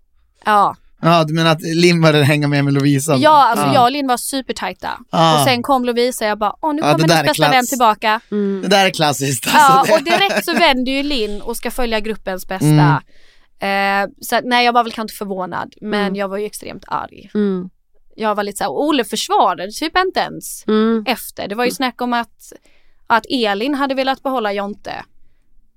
Ja, Ja, du menar att Linn började hänga med med Lovisa? ja alltså Ja. jag och Linn var supertajta. Ja. Och sen kom Lovisa och jag bara, åh nu Ja, det kommer där hennes är bästa klass. vän tillbaka. Mm. Det där är klassiskt. Ja, Alltså, det... och direkt så vänder ju Linn och ska följa gruppens bästa. Mm. Eh, så nej jag var väl kanske inte förvånad men Mm. jag var ju extremt arg. Jag var lite såhär, Olle försvarade typ inte ens Mm. efter. Det var ju snack om att, att Elin hade velat behålla Jonte.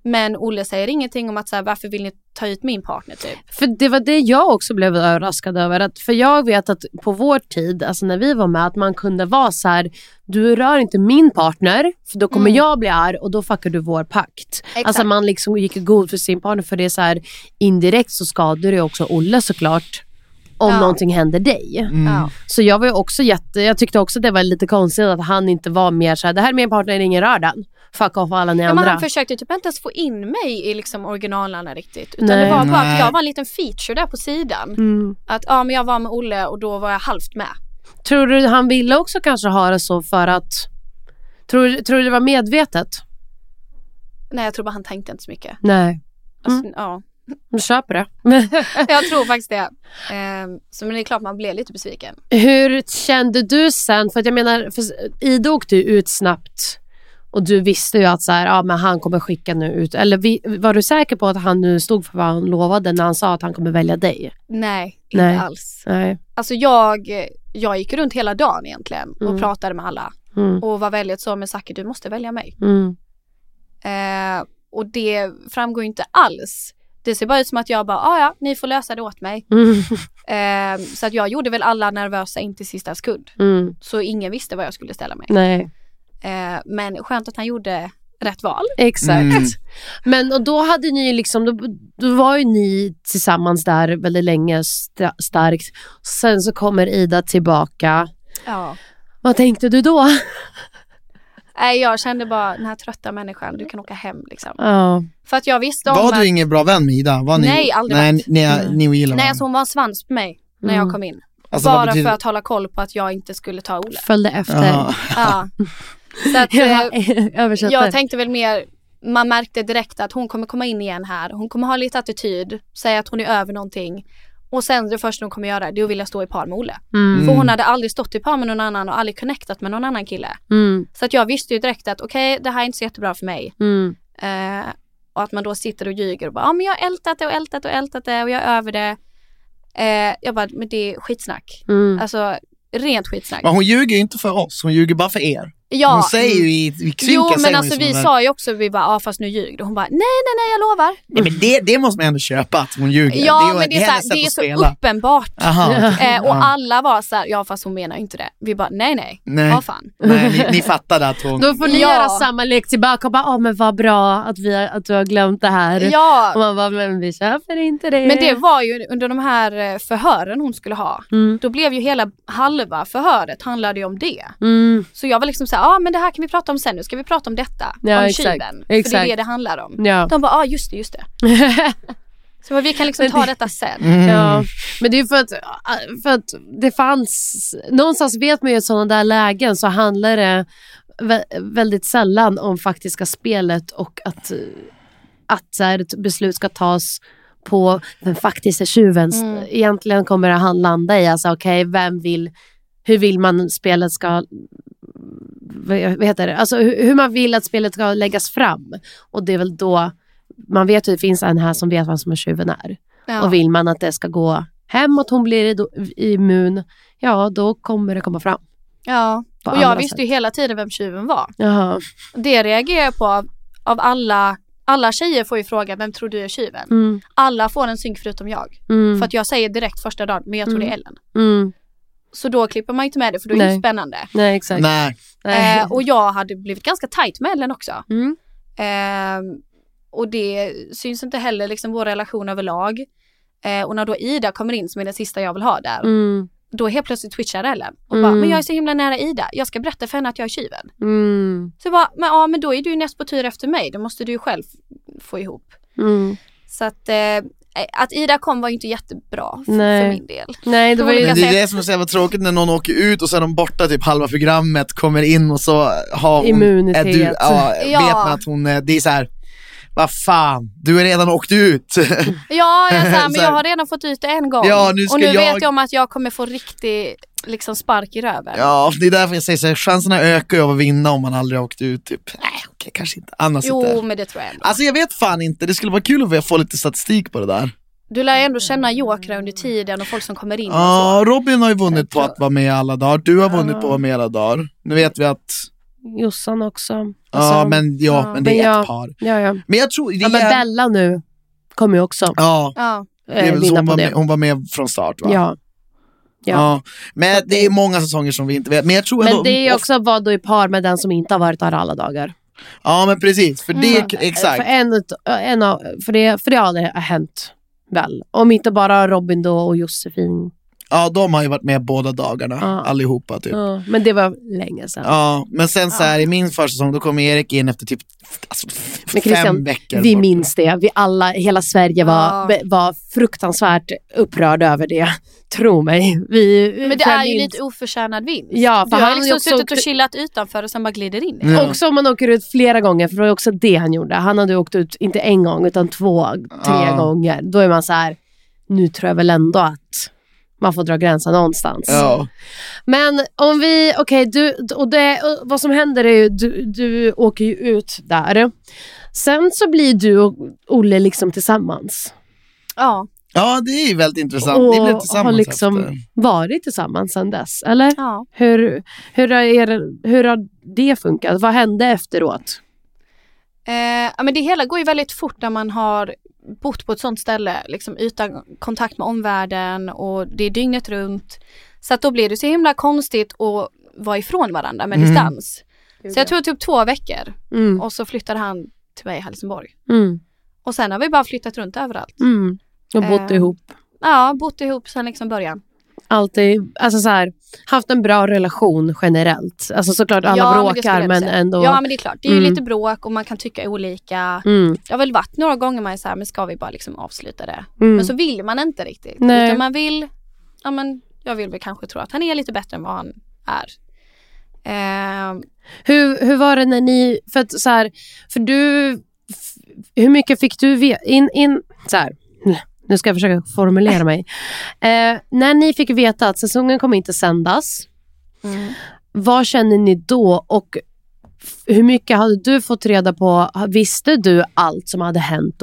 Men Olle säger ingenting om att så här, varför vill ni ta ut min partner typ. För det var det jag också blev överraskad över. Att, för jag vet att på vår tid, alltså när vi var med, att man kunde vara så här, du rör inte min partner, för då kommer Mm. jag bli arg och då fuckar du vår pakt. Exakt. Alltså man liksom gick god för sin partner, för det är så här, indirekt så skadar det också Olle såklart, om Ja. någonting händer dig. Mm. Ja. Så jag var ju också jätte, jag tyckte också det var lite konstigt att han inte var mer så här, det här är min partner, ingen rör den. Fuck off alla ni Ja, men andra. han försökte typ inte ens få in mig i liksom originalarna riktigt. Utan Nej. det var bara att jag var en liten feature där på sidan. Mm. Att ja men jag var med Olle och då var jag halvt med. Tror du han ville också kanske ha det så för att, tror, tror du det var medvetet? Nej jag tror bara han tänkte inte så mycket. Nej. Alltså, ja. Jag köper det. Jag tror faktiskt det. Ehm, så men det är klart man blev lite besviken. Hur kände du sen? För att jag menar, för Ida åkte ju ut snabbt och du visste ju att så här, ja, men han kommer skicka nu ut. Eller vi, var du säker på att han nu stod för vad han lovade när han sa att han kommer välja dig? Nej, inte Nej. alls. Nej. Alltså jag, jag gick runt hela dagen egentligen och Mm. pratade med alla. Mm. Och var väldigt så, men Zacke du måste välja mig. Mm. Eh, och det framgår inte alls. Det ser bara ut som att jag bara, ah, ja ni får lösa det åt mig. Mm. Eh, så att jag gjorde väl alla nervösa in till sista sekund. Mm. Så ingen visste vad jag skulle ställa mig. Nej, Eh, men skönt att han gjorde rätt val. exakt. Mm. Men och då hade ni ju liksom, då, då var ju ni tillsammans där väldigt länge sta- starkt. Sen så kommer Ida tillbaka. Ja. Vad tänkte du då? Nej jag kände bara, den här trötta människan, du kan åka hem liksom. Ja. För att jag visste om Var att, du ingen bra vän med Ida? Var ni, Nej, aldrig nej, varit. ni, ni, ni gillar nej alltså hon var en svans på mig när Mm. jag kom in. Alltså, Bara betyder- för att hålla koll på att jag inte skulle ta Olle. Följde efter. Ja. Ja. Så att, eh, jag tänkte väl mer, man märkte direkt att hon kommer komma in igen här. Hon kommer ha lite attityd, säga att hon är över någonting. Och sen det första hon kommer göra det är att vilja stå i par med Olle. Mm. För hon hade aldrig stått i par med någon annan och aldrig connectat med någon annan kille. Mm. Så att jag visste ju direkt att okej, det här är inte så jättebra för mig. Mm. Eh, och att man då sitter och ljuger och bara, ja men jag har ältat det och ältat det och ältat det och jag är över det. Eh, jag bara, men det är skitsnack. Mm. Alltså rent skitsnack. Men hon ljuger ju inte för oss, hon ljuger bara för er. Ja, hon säger ju i, i synken Jo men alltså vi sa ju också, vi bara, ja fast nu ljuger du. Hon bara, nej nej nej jag lovar. Nej, men det, det måste man ändå köpa, att hon ljuger. Ja ju- men det är, så, här, sätt det är så spela. uppenbart. Aha. Eh, och Ja. alla var så här, ja fast hon menar ju inte det. Vi bara, nej nej, Nej. ja fan. Nej, ni, ni fattade att hon... Då får ni Ja. göra samma lek tillbaka och bara, oh, men vad bra att, vi, har- att du har glömt det här. Och Ja, man bara, men vi köper inte det. men det var ju under de här eh, förhören hon skulle ha. Mm. Då blev ju hela halva förhöret handlade ju om det. Mm. Så jag var liksom såhär, ja ah, men det här kan vi prata om sen, nu ska vi prata om detta. Ja, om exakt. tjuven. För det Exakt. är det det handlar om. Ja. De bara, ja ah, just det, just det. Så vi kan liksom ta det- detta sen. Mm. Ja, men det är för att, för att det fanns, någonstans vet man ju att sådana där lägen så handlar det vä- väldigt sällan om faktiska spelet och att, att så här, ett beslut ska tas på den faktiska tjuven. Mm. Egentligen kommer det han landa i, alltså okej, vem vill, hur vill man spelet ska vad vad heter det? Alltså hur, hur man vill att spelet ska läggas fram. Och det är väl då, man vet ju att det finns en här som vet vem som är tjuven är. Ja. Och vill man att det ska gå hem och att hon blir immun, ja då kommer det komma fram. ja. Och jag visste sätt. ju hela tiden vem tjuven var. Jaha. Det reagerar jag på av, av alla, alla tjejer får ju fråga, vem tror du är tjuven? Mm, Alla får en synk förutom jag. mm, För att jag säger direkt första dagen, men jag tror det är Ellen. mm. Så då klipper man inte med det för då är det spännande. Nej, exakt. Nej. Eh, och jag hade blivit ganska tight med Ellen också. Mm. Ehm, och det syns inte heller liksom vår relation överlag. Eh, och när då Ida kommer in som är den sista jag vill ha där, Mm, då helt plötsligt twitchar Ellen. Och Mm. bara, men jag är så himla nära Ida, jag ska berätta för henne att jag är tjuven. mm, Så jag bara, men ja men då är du näst på tur efter mig, det måste du ju själv få ihop. mm. Så att, eh, att Ida kom var ju inte jättebra för, Nej. för min del. Nej, det var ju... Men det är det som är så tråkigt när någon åker ut och så är de borta typ halva programmet, kommer in och så har hon... Immunitet. Är du, ja, Ja. vet man att hon det är så här. Vad fan, du har redan åkt ut. Ja, jag, sa, men jag här- har redan fått ut det en gång. Ja, nu och nu jag- vet jag om att jag kommer få riktig liksom, spark i röven. ja, det är därför jag säger så här, chanserna ökar ju av att vinna om man aldrig har åkt ut. Typ. Nej, okej, kanske inte. Annars jo, inte. men det tror jag ändå. Alltså jag vet fan inte, det skulle vara kul att få lite statistik på det där. Du lär ju ändå känna jokrar under tiden och folk som kommer in Ja, så. Robin har ju vunnit Jag på att vara med alla dagar. Du har vunnit på att vara med alla dagar. Nu vet vi att, Jossan också. ja Alltså, men, ja, ja. men det är Men ett jag- par. Ja, ja. Men jag tror, det ja men är, Bella nu kommer ju också ja, Ja. är så vinna hon på var, det. med, hon var med från start va? Ja. Ja. Ja. Men det är många säsonger som vi inte vet. Men jag tror ändå, Men det är också vara då i par med den som inte har varit där alla dagar. Ja men precis, för det, Mm. exakt. För, en, en av, för, det, för det har aldrig hänt väl. Om inte bara Robin då och Josefin. Ja de har ju varit med båda dagarna, Ja. allihopa typ. Ja, men det var länge sedan. Ja, men sen så här, i min försäsong då kom Erik in efter typ alltså, Men fem Christian, veckor. vi bort. minns det. Vi alla, hela Sverige var, var fruktansvärt upprörda över det. Tro mig. Vi, Men det är ju lite oförtjänad vinst. Ja, för du har han liksom också suttit och chillat utanför och sen bara glider in. Ja. Också om man åker ut flera gånger, för det var också det han gjorde. Han hade åkt ut, inte en gång, utan två, tre Ja. gånger. Då är man så här, nu tror jag väl ändå att man får dra gränsen någonstans. Ja. Men om vi, okej, du, och det, och vad som händer är ju, du, du åker ju ut där. Sen så blir du och Olle liksom tillsammans. Ja. ja, det är ju väldigt intressant. Ni blev Och tillsammans har liksom efter. varit tillsammans sen dess, eller? ja. Hur, hur, har er, hur har det funkat? Vad hände efteråt? Eh, ja, men det hela går ju väldigt fort när man har bott på ett sånt ställe, liksom utan kontakt med omvärlden och det är dygnet runt. Så att då blir det så himla konstigt att vara ifrån varandra med Mm. distans. Så jag tror typ två veckor Mm. och så flyttade han till mig i Helsingborg. Mm. Och sen har vi bara flyttat runt överallt. Mm. Och bott Eh. ihop. Ja, bott ihop sedan liksom början. Alltid, alltså så här, haft en bra relation generellt. Alltså såklart alla Ja, men bråkar men, säga. ändå. Ja men det är klart, det är ju Mm. lite bråk och man kan tycka olika. Mm. Det har väl varit några gånger man är så här, men ska vi bara liksom avsluta det? Mm. Men så vill man inte riktigt. Nej. Utan man vill, ja men jag vill väl kanske tro att han är lite bättre än vad han är. Eh, Hur, hur var det när ni, för att så här, för du, hur mycket fick du in, in så här, nu ska jag försöka formulera mig. Eh, när ni fick veta att säsongen kommer inte sändas, mm. vad känner ni då och hur mycket hade du fått reda på? Visste du allt som hade hänt?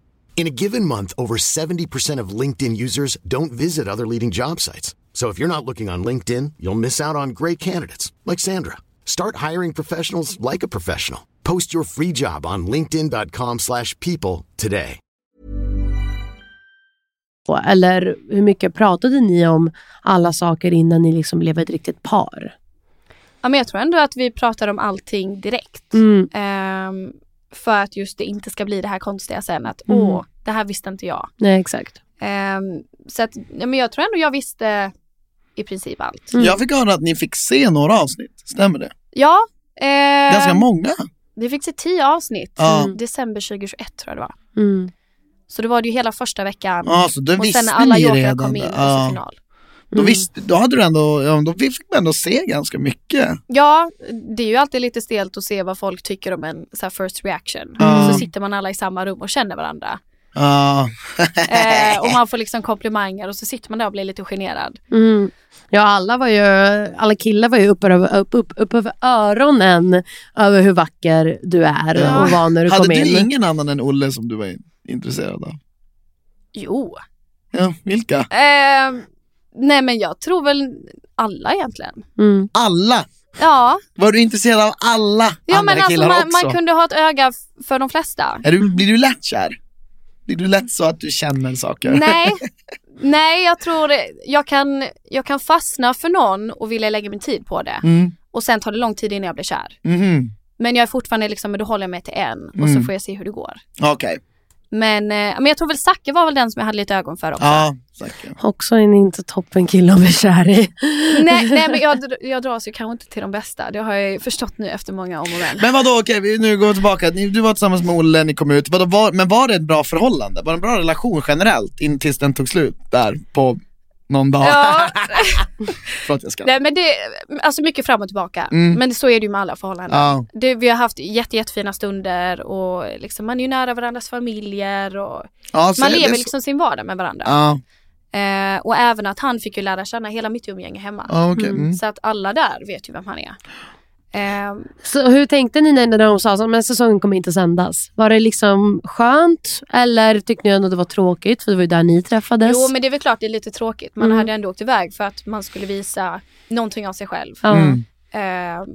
In a given month, over 70% of LinkedIn users don't visit other leading job sites. So if you're not looking on LinkedIn, you'll miss out on great candidates like Sandra. Start hiring professionals like a professional. Post your free job on linkedin.com/people today. Eller hur mycket pratade ni om alla saker innan ni liksom blev ett riktigt par? Ja men jag tror ändå att vi pratar om allting direkt. Mm. Ehm, för att just det inte ska bli det här konstiga sen att Mm. åh, det här visste inte jag. Nej, exakt. Ehm, så att, ja, men jag tror ändå jag visste i princip allt. Mm. Jag fick höra att ni fick se några avsnitt, stämmer det? Ja, ehm, Ganska många. vi fick se tio avsnitt. Ja. December 2021 tror jag det var. Mm. Så då var det ju hela första veckan. Ja, så det och sen när alla jokrar kom in och ja. så final. Då, visste, då hade du ändå, ja, då fick man ändå se ganska mycket. Ja, det är ju alltid lite stelt att se vad folk tycker om en så här first reaction. Ja. Så sitter man alla i samma rum och känner varandra. Ja. Eh, och man får liksom komplimanger och så sitter man där och blir lite generad. Mm. Ja, alla, var ju, alla killar var ju uppe över, upp, upp, upp över öronen över hur vacker du är Ja. och var när du Hade kom du in. ingen annan än Olle som du var intresserad av? Jo. Ja, vilka? Eh, nej men jag tror väl alla egentligen. Mm. Alla! Ja, Var du intresserad av alla ja andra men alltså killar man, också? man kunde ha ett öga för de flesta. Är du, blir du lätt kär? Blir du lätt så att du känner saker? Nej, nej jag tror det. Jag kan, jag kan fastna för någon och vilja lägga min tid på det. Mm. Och sen tar det lång tid innan jag blir kär. Mhm. Men jag är fortfarande liksom, men då håller jag mig till en och så Mm. får jag se hur det går. Okej. Men, eh, men jag tror väl Zacke var väl den som jag hade lite ögon för också. Ja, säkert. Också en inte toppen kille att bli kär i. Nej, nej men jag, jag dras ju kanske inte till de bästa. Det har jag ju förstått nu efter många om och men. Men vadå, okej vi- nu går vi tillbaka. Du var tillsammans med Olle, ni kom ut. Vadå, var, men var det ett bra förhållande? Var det en bra relation generellt? In tills den tog slut där på någon dag? Ja, Förlåt jag ska. nej, men det, alltså mycket fram och tillbaka. Mm. Men så är det ju med alla förhållanden. Ja. Det, vi har haft jätte, jättefina stunder och liksom, man är ju nära varandras familjer och Ja, man lever så. liksom sin vardag med varandra. Ja, Eh, och även att han fick ju lära känna hela mitt umgänge hemma. ja okej. Mm. Så att alla där vet ju vem han är. Eh, Så hur tänkte ni när de sa att säsongen kommer inte sändas? Var det liksom skönt eller tyckte ni ändå det var tråkigt för det var ju där ni träffades? jo men det är väl klart det är lite tråkigt. Man Mm. hade ändå åkt iväg för att man skulle visa någonting av sig själv. Mm. Eh,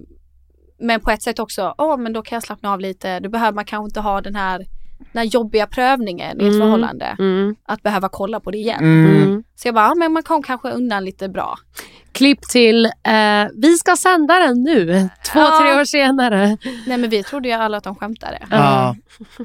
men på ett sätt också, åh men då kan jag slappna av lite. Då behöver man kanske inte ha den här, den här jobbiga prövningen i ett Mm. förhållande. Mm. Att behöva kolla på det igen. Mm. Mm. Så jag bara, ja, men man kom kanske undan lite bra. Klipp till, eh, vi ska sända den nu, två, Ja. tre år senare. Nej men vi trodde ju alla att de skämtade. Ja.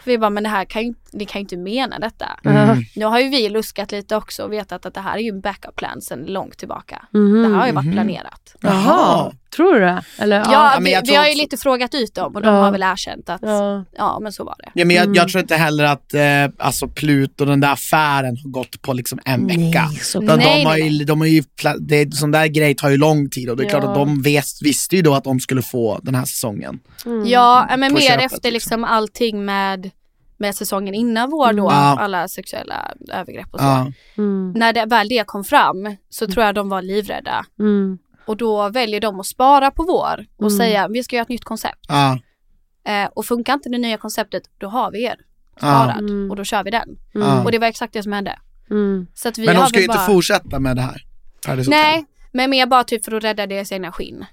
Vi bara, men det här kan ju, ni kan ju inte mena detta. Mm. Nu har ju vi luskat lite också och vetat att det här är ju en backup plan sedan långt tillbaka. Mhm. Det här har ju varit planerat. Jaha, tror du det? Eller, Ja, ja. men vi, vi har ju lite frågat ut dem och de Ja. har väl erkänt att ja. Ja. men så var det. Ja, men jag, Mm. jag tror inte heller att eh, alltså Pluto, den där affären har gått på liksom en Nej, vecka. så- De, Nej, de har nej, ju, de har ju, det, sån där grej tar ju lång tid och det är klart att de vis, visste ju då att de skulle få den här säsongen. Mm. Ja, men mer köpet, efter liksom. liksom allting med, med säsongen innan vår då, Ja. alla sexuella övergrepp och så. Mm. När det, väl det kom fram så tror jag de var livrädda. Mm. Och då väljer de att spara på vår och Mm. säga vi ska göra ett nytt koncept. Eh, och funkar inte det nya konceptet, då har vi er sparad Mm. och då kör vi den. Och det var exakt det som hände. Mm. Så att vi Men de ska ju inte bara... fortsätta med det här. Nej, men mer bara typ för att rädda deras egna skinn.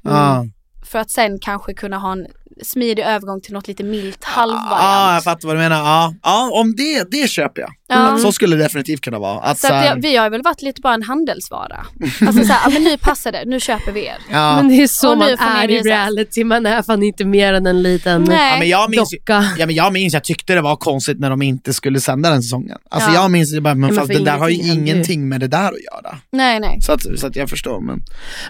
För att sen kanske kunna ha en smidig övergång till något lite milt Ja, halvvariant. jag fattar vad du menar. Ja, ja om det, det köper jag. Ja. Så skulle det definitivt kunna vara. Att, Så så att här, det, vi har väl varit lite bara en handelsvara. Alltså såhär, ja, men nu passar det, nu köper vi er. ja. Men det är så man är i reality, man är fan inte mer än en liten Nej. Ja, men jag minns, docka. ja, men jag minns, jag tyckte det var konstigt när de inte skulle sända den säsongen. Alltså Ja. jag minns det bara, men, men fast det där har ju ingenting händer ju. ingenting med det där att göra. Nej, nej. Så att, så att jag förstår, men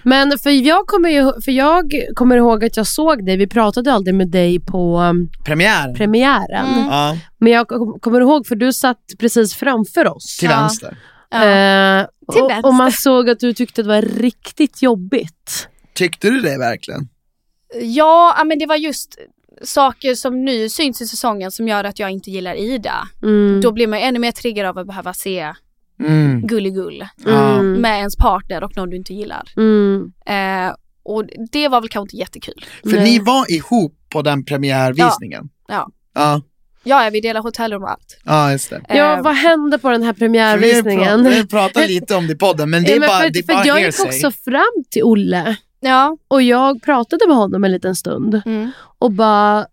Men för jag, kommer ju, för jag kommer ihåg att jag såg dig, vi pratade aldrig med dig på um, premiär. premiären. Mm. Ja, Men jag kom- kommer ihåg, för du satt precis framför oss. till Ja. vänster. Ja. Eh, Till och, vänster. och man såg att du tyckte det var riktigt jobbigt. Tyckte du det verkligen? Ja, ja, men det var just saker som nu syns i säsongen som gör att jag inte gillar Ida. Mm. Då blir man ännu mer triggad av att behöva se Mm. gulligull Ja. Mm. med ens partner och någon du inte gillar. Mm. Eh, och det var väl kanske inte jättekul. För Nej. ni var ihop på den premiärvisningen? Ja. Ja, Ja, vi delar hotellrum och allt. ja just det. Ja, Eh, vad hände på den här premiärvisningen? vi har pratat lite om det i podden, men det Ja, är men bara, för, det är för bara jag gick också fram till Olle Ja. och jag pratade med honom en liten stund Mm. och bara,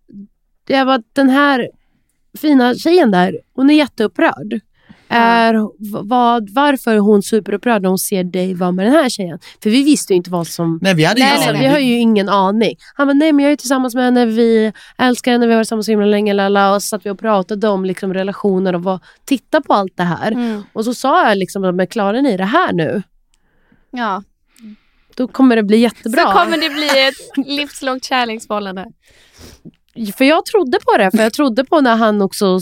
jag bara den här fina tjejen där, hon är jätteupprörd. Är, vad, varför är hon superupprörd när hon ser dig vara med den här tjejen? För vi visste ju inte vad som... Nej vi hade Nej, nej, aning. vi har ju ingen aning. Han bara, nej men jag är tillsammans med henne, vi älskar henne, vi har varit tillsammans så himla länge. Lala, och så satt vi och pratade om liksom, relationer och vad, titta på allt det här. Mm. Och så sa jag liksom, men klarar ni det här nu? Ja. Då kommer det bli jättebra. Så kommer det bli ett livslångt kärleksförhållande. För jag trodde på det, för jag trodde på när han också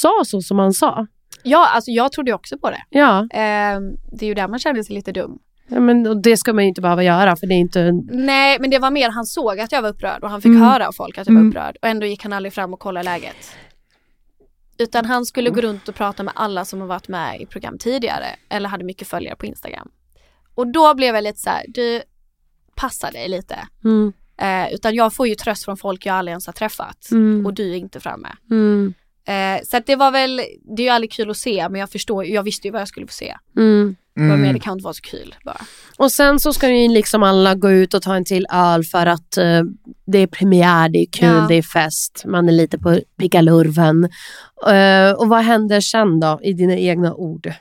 sa så som han sa. Ja, alltså jag trodde också på det. Ja, Eh, det är ju där man känner sig lite dum. ja men, och det ska man ju inte behöva göra för det är inte... Nej, men det var mer han såg att jag var upprörd och han fick Mm. höra av folk att jag var Mm. upprörd och ändå gick han aldrig fram och kollade läget. Utan han skulle gå runt och prata med alla som har varit med i program tidigare eller hade mycket följare på Instagram. Och då blev jag lite så här, du passa dig lite. Mm, Eh, utan jag får ju tröst från folk jag aldrig ens har träffat Mm. och du är inte framme. Eh, så att det var väl, det är ju aldrig kul att se men jag förstår, jag visste ju vad jag skulle få se. mm. Mm. det kan inte vara så kul bara. Och sen så ska ju liksom alla gå ut och ta en till öl för att eh, det är premiär, det är kul, Ja. det är fest, man är lite på pickalurven. Eh, och vad händer sen då, i dina egna ord?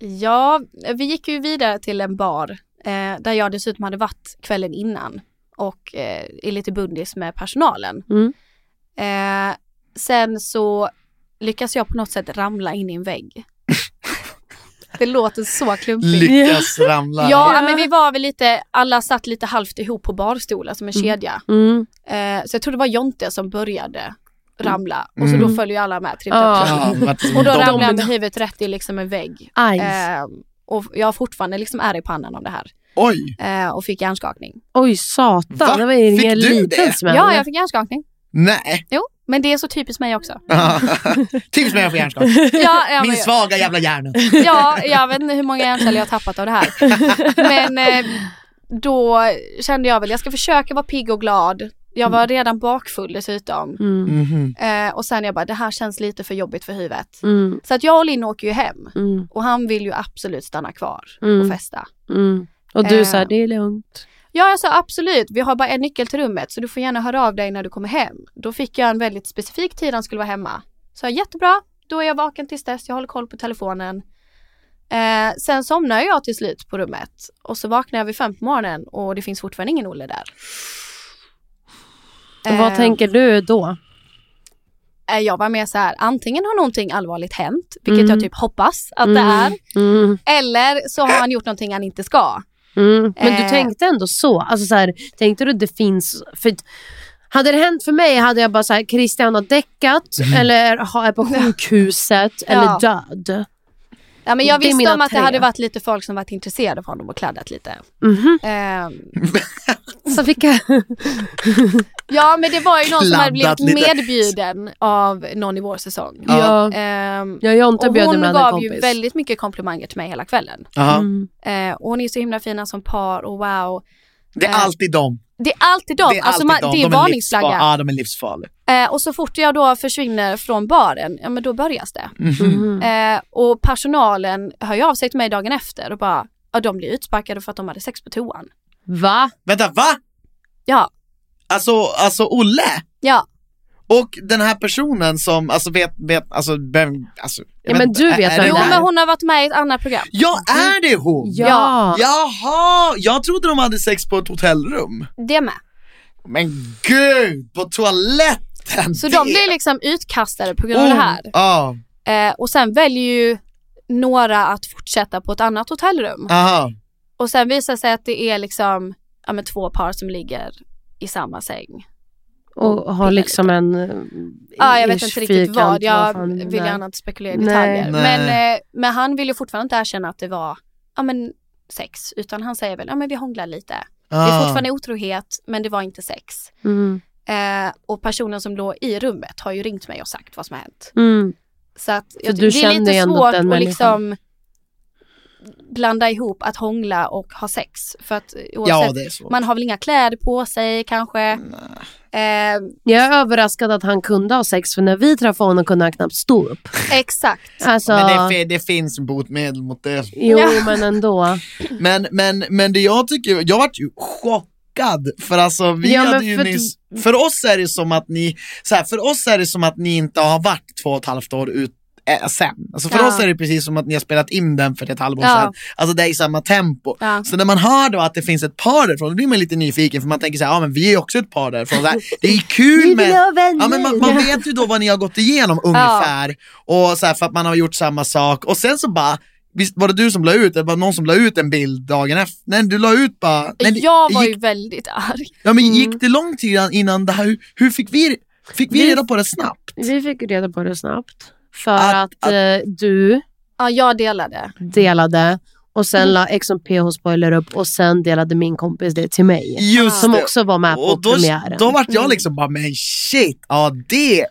Ja, vi gick ju vidare till en bar eh, där jag dessutom hade varit kvällen innan och eh, är lite bundis med personalen. Mm. Sen så lyckas jag på något sätt ramla in i en vägg. det låter så klumpigt. Lyckas ramla. Ja, men vi var väl lite, alla satt lite halvt ihop på barstolar som en kedja. Mm. Eh, så jag tror det var Jonte som började ramla och så då följer ju alla med. Vart som Och då de- ramlade jag med huvudet rätt i liksom en vägg. Aj. Eh, och jag har fortfarande liksom är i pannan av det här. Oj, Eh, och fick hjärnskakning. Oj satan, Va? det var ju Fick ingen liten smäll. Ja, jag fick hjärnskakning. Nej. Jo, men det är så typiskt mig också. Typiskt mig jag får hjärnskakning. Ja, ja, Min men, svaga jävla hjärna. ja, jag vet inte hur många hjärnceller jag har tappat av det här. Men eh, då kände jag väl, jag ska försöka vara pigg och glad. Jag var redan bakfull dessutom. Mm. Mhm. Eh, och sen jag bara, det här känns lite för jobbigt för huvudet. Mm. Så att jag och Linn åker ju hem. Mm. Och han vill ju absolut stanna kvar Mm. och festa. Mm. Och du Eh. sa det är lugnt. Ja, jag sa absolut, vi har bara en nyckel till rummet så du får gärna höra av dig när du kommer hem. Då fick jag en väldigt specifik tid han skulle vara hemma. Så jag, jättebra, då är jag vaken tills dess, jag håller koll på telefonen. Eh, sen somnar jag till slut på rummet och så vaknar jag vid fem på morgonen och det finns fortfarande ingen Olle där. Och vad Eh, tänker du då? eh, Jag var mer så här, antingen har någonting allvarligt hänt, vilket Mm. jag typ hoppas att det är, Mm. eller så har han gjort någonting han inte ska. Mm. Men du Eh. tänkte ändå så? Alltså så här, tänkte du att det finns... För hade det hänt för mig hade jag bara så här, Christian har däckat eller har- är på sjukhuset Ja. eller död. Ja, men jag Det visste om att det tre. hade varit lite folk som varit intresserade av honom och kladdat lite. Mhm. Ehm, Så fick jag... Ja men det var ju någon som hade blivit lite. medbjuden av någon i vår säsong. Ja. Jag och Jonte och bjöd hon med en gav ju väldigt mycket komplimanger till mig hela kvällen. Mm. Eh, och hon är så himla fina som par och wow. Det är Eh, alltid dem. Det är alltid dem, Det är alltså alltid man, dem. det är De varningsflagga. livsfar- Ja, de är livsfarliga. Eh, och så fort jag då försvinner från baren, ja men då börjas det. Mhm. Eh, och personalen hör ju av sig till mig dagen efter och bara, ja de blir utsparkade för att de hade sex på toan. Va? Vänta, va? Ja, Alltså, alltså Olle? ja. Och den här personen som, alltså vet, vet, alltså, vem, alltså Ja, men inte, du vet vem det Jo är. men hon har varit med i ett annat program. Ja, är det hon? Ja. Jaha, jag trodde de hade sex på ett hotellrum. Det med. Men gud, på toaletten! Så det... de blir liksom utkastade på grund av det här. Ja, Eh, och sen väljer ju några att fortsätta på ett annat hotellrum. aha. Och sen visar det sig att det är liksom ja, men två par som ligger i samma säng. Och har liksom en... eh, Ja, jag vet inte riktigt vad. Jag fan, vill nej. gärna inte spekulera i Nej. detaljer. Nej. Men, eh, men han vill ju fortfarande inte erkänna att det var ja, men sex. Utan han säger väl, ja men vi hånglar lite. Det är Ah. fortfarande otrohet, men det var inte sex. Mm. Eh, och personen som låg i rummet har ju ringt mig och sagt vad som har hänt. Mm. Så att För jag, du det är lite svårt att människan. liksom blanda ihop att hångla och ha sex. För att oavsett, Ja, så. man har väl inga kläder på sig kanske. Eh, Jag är överraskad att han kunde ha sex för när vi träffade honom kunde han knappt stå upp. exakt. Alltså, Men det, det finns botemedel mot det. jo Ja. men ändå. Men, men, men det jag tycker, jag vart ju chockad för alltså vi Ja, hade ju för nyss, för oss är det som att ni, så här, för oss är det som att ni inte har varit två och ett halvt år ut eh, sen. Alltså för Ja. oss är det precis som att ni har spelat in den för ett halvår Ja. sedan. Alltså det är i samma tempo. Ja. Så när man hör då att det finns ett par därifrån, då blir man lite nyfiken för man tänker så här, ja men vi är också ett par därifrån. Här, det är kul med Ja, men man, man vet ju då vad ni har gått igenom ungefär, och så här, för att man har gjort samma sak, och sen så bara Visst var det du som la ut, eller var det någon som la ut en bild dagen efter? Nej du la ut bara... Nej, det- jag var gick, ju väldigt arg. Ja men gick det lång tid innan- innan det här, hur, hur fick vi, fick vi Vi- reda på det snabbt? Vi fick reda på det snabbt. För Att- att, eh, du Ja, jag delade. delade och sen Mm. la Ex on PH Spoiler upp och sen delade min kompis det till mig. Just Som det. också var med på och då, premiären. då vart jag Mm. liksom bara, men shit, ja det,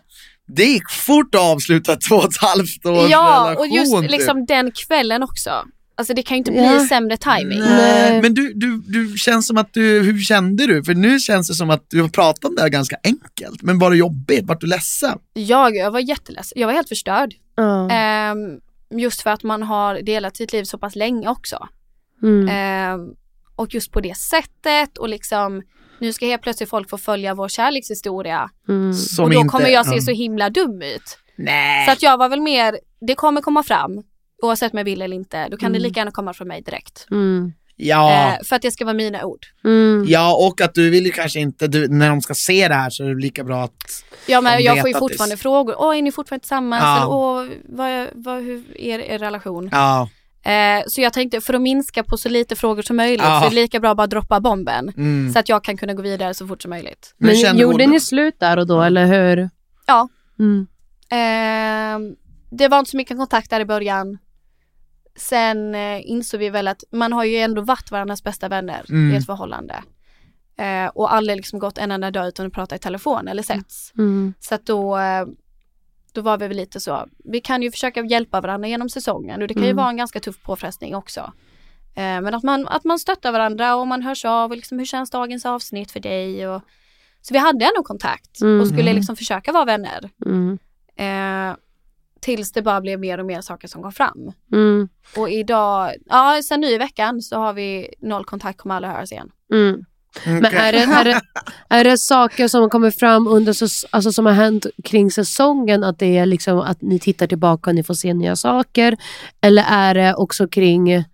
det gick fort att avsluta två och ett halvt års Ja, relation. och just typ. liksom den kvällen också. Alltså det kan ju inte bli Ja. sämre timing. Nej. Men du, du, du känns som att du, hur kände du? För nu känns det som att du har pratat om det här ganska enkelt. Men var det jobbigt? Vart du ledsen? Jag, jag var jätteledsen. Jag var helt förstörd. Ja. Ehm, just för att man har delat sitt liv så pass länge också. Mm. Ehm, och just på det sättet och liksom nu ska helt plötsligt folk få följa vår kärlekshistoria Mm. Och då inte- kommer jag se så himla dum ut. Nej. Så att jag var väl mer, det kommer komma fram oavsett om jag vill eller inte. Då kan det Mm. lika gärna komma från mig direkt. Mm. Ja. Eh, för att det ska vara mina ord. Mm. Ja, och att du vill ju kanske inte, du, när de ska se det här så är det lika bra att Ja men jag får ju fortfarande det- frågor. Åh är ni fortfarande tillsammans? Ja. Eller åh vad, vad, hur är er relation? Ja, Eh, så jag tänkte för att minska på så lite frågor som möjligt Ja. så är det lika bra att bara droppa bomben. mm. Så att jag kan kunna gå vidare så fort som möjligt. Men känner gjorde hon? ni slut där och då eller hur? Ja. Mm. Eh, det var inte så mycket kontakt där i början. Sen eh, insåg vi väl att man har ju ändå varit varandras bästa vänner Mm. i ett förhållande. Eh, och aldrig liksom gått en enda dag utan att prata i telefon eller setts. Mm. Så att då, eh, då var vi väl lite så, vi kan ju försöka hjälpa varandra genom säsongen och det kan ju Mm. vara en ganska tuff påfrestning också. Eh, men att man, att man stöttar varandra och man hörs av och liksom, hur känns dagens avsnitt för dig? Och, så vi hade ändå kontakt Mm. och skulle liksom försöka vara vänner. Mm. Eh, tills det bara blev mer och mer saker som kom fram. Mm. Och idag, ja sen nu i veckan så har vi noll kontakt, kommer aldrig höras igen. Mm. Men är det, är, det, är det saker som kommer fram under, alltså som har hänt kring säsongen? Att det är liksom att ni tittar tillbaka och ni får se nya saker? Eller är det också kring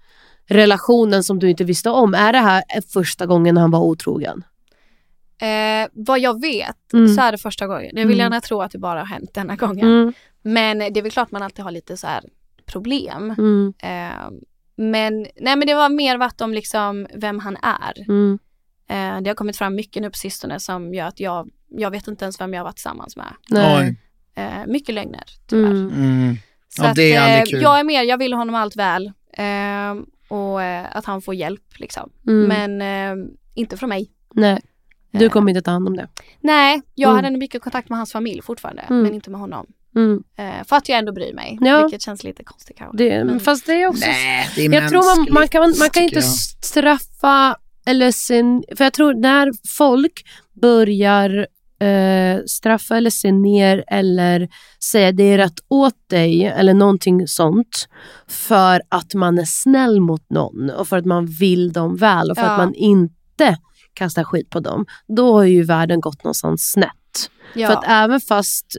relationen som du inte visste om? Är det här första gången han var otrogen? Eh, vad jag vet Mm. så är det första gången. Jag vill Mm. gärna tro att det bara har hänt denna gången. Mm. Men det är väl klart man alltid har lite så här problem. Mm. Eh, men, nej, men det var mer varit om liksom vem han är. Mm. Eh, det har kommit fram mycket nu på sistone som gör att jag, jag vet inte ens vem jag har varit tillsammans med. Nej. Eh, mycket lögner tyvärr. Mm. Mm. Så Ja, det är att, eh, kul. Jag är mer, jag vill honom allt väl. Eh, och eh, att han får hjälp liksom. Mm. Men eh, inte från mig. Nej. Du kommer inte ta hand om det. Nej, jag Mm. hade mycket kontakt med hans familj fortfarande. Mm. Men inte med honom. Mm. Eh, för att jag ändå bryr mig. Ja. Vilket känns lite konstigt kanske. det Men- fast det är också... Nej, det är Jag tror man, man kan, man kan inte jag. straffa eller sen, för jag tror när folk börjar eh, straffa eller se ner eller säga det är rätt åt dig eller någonting sånt för att man är snäll mot någon och för att man vill dem väl och för Ja. att man inte kastar skit på dem, då har ju världen gått någonstans snett. ja. För att även fast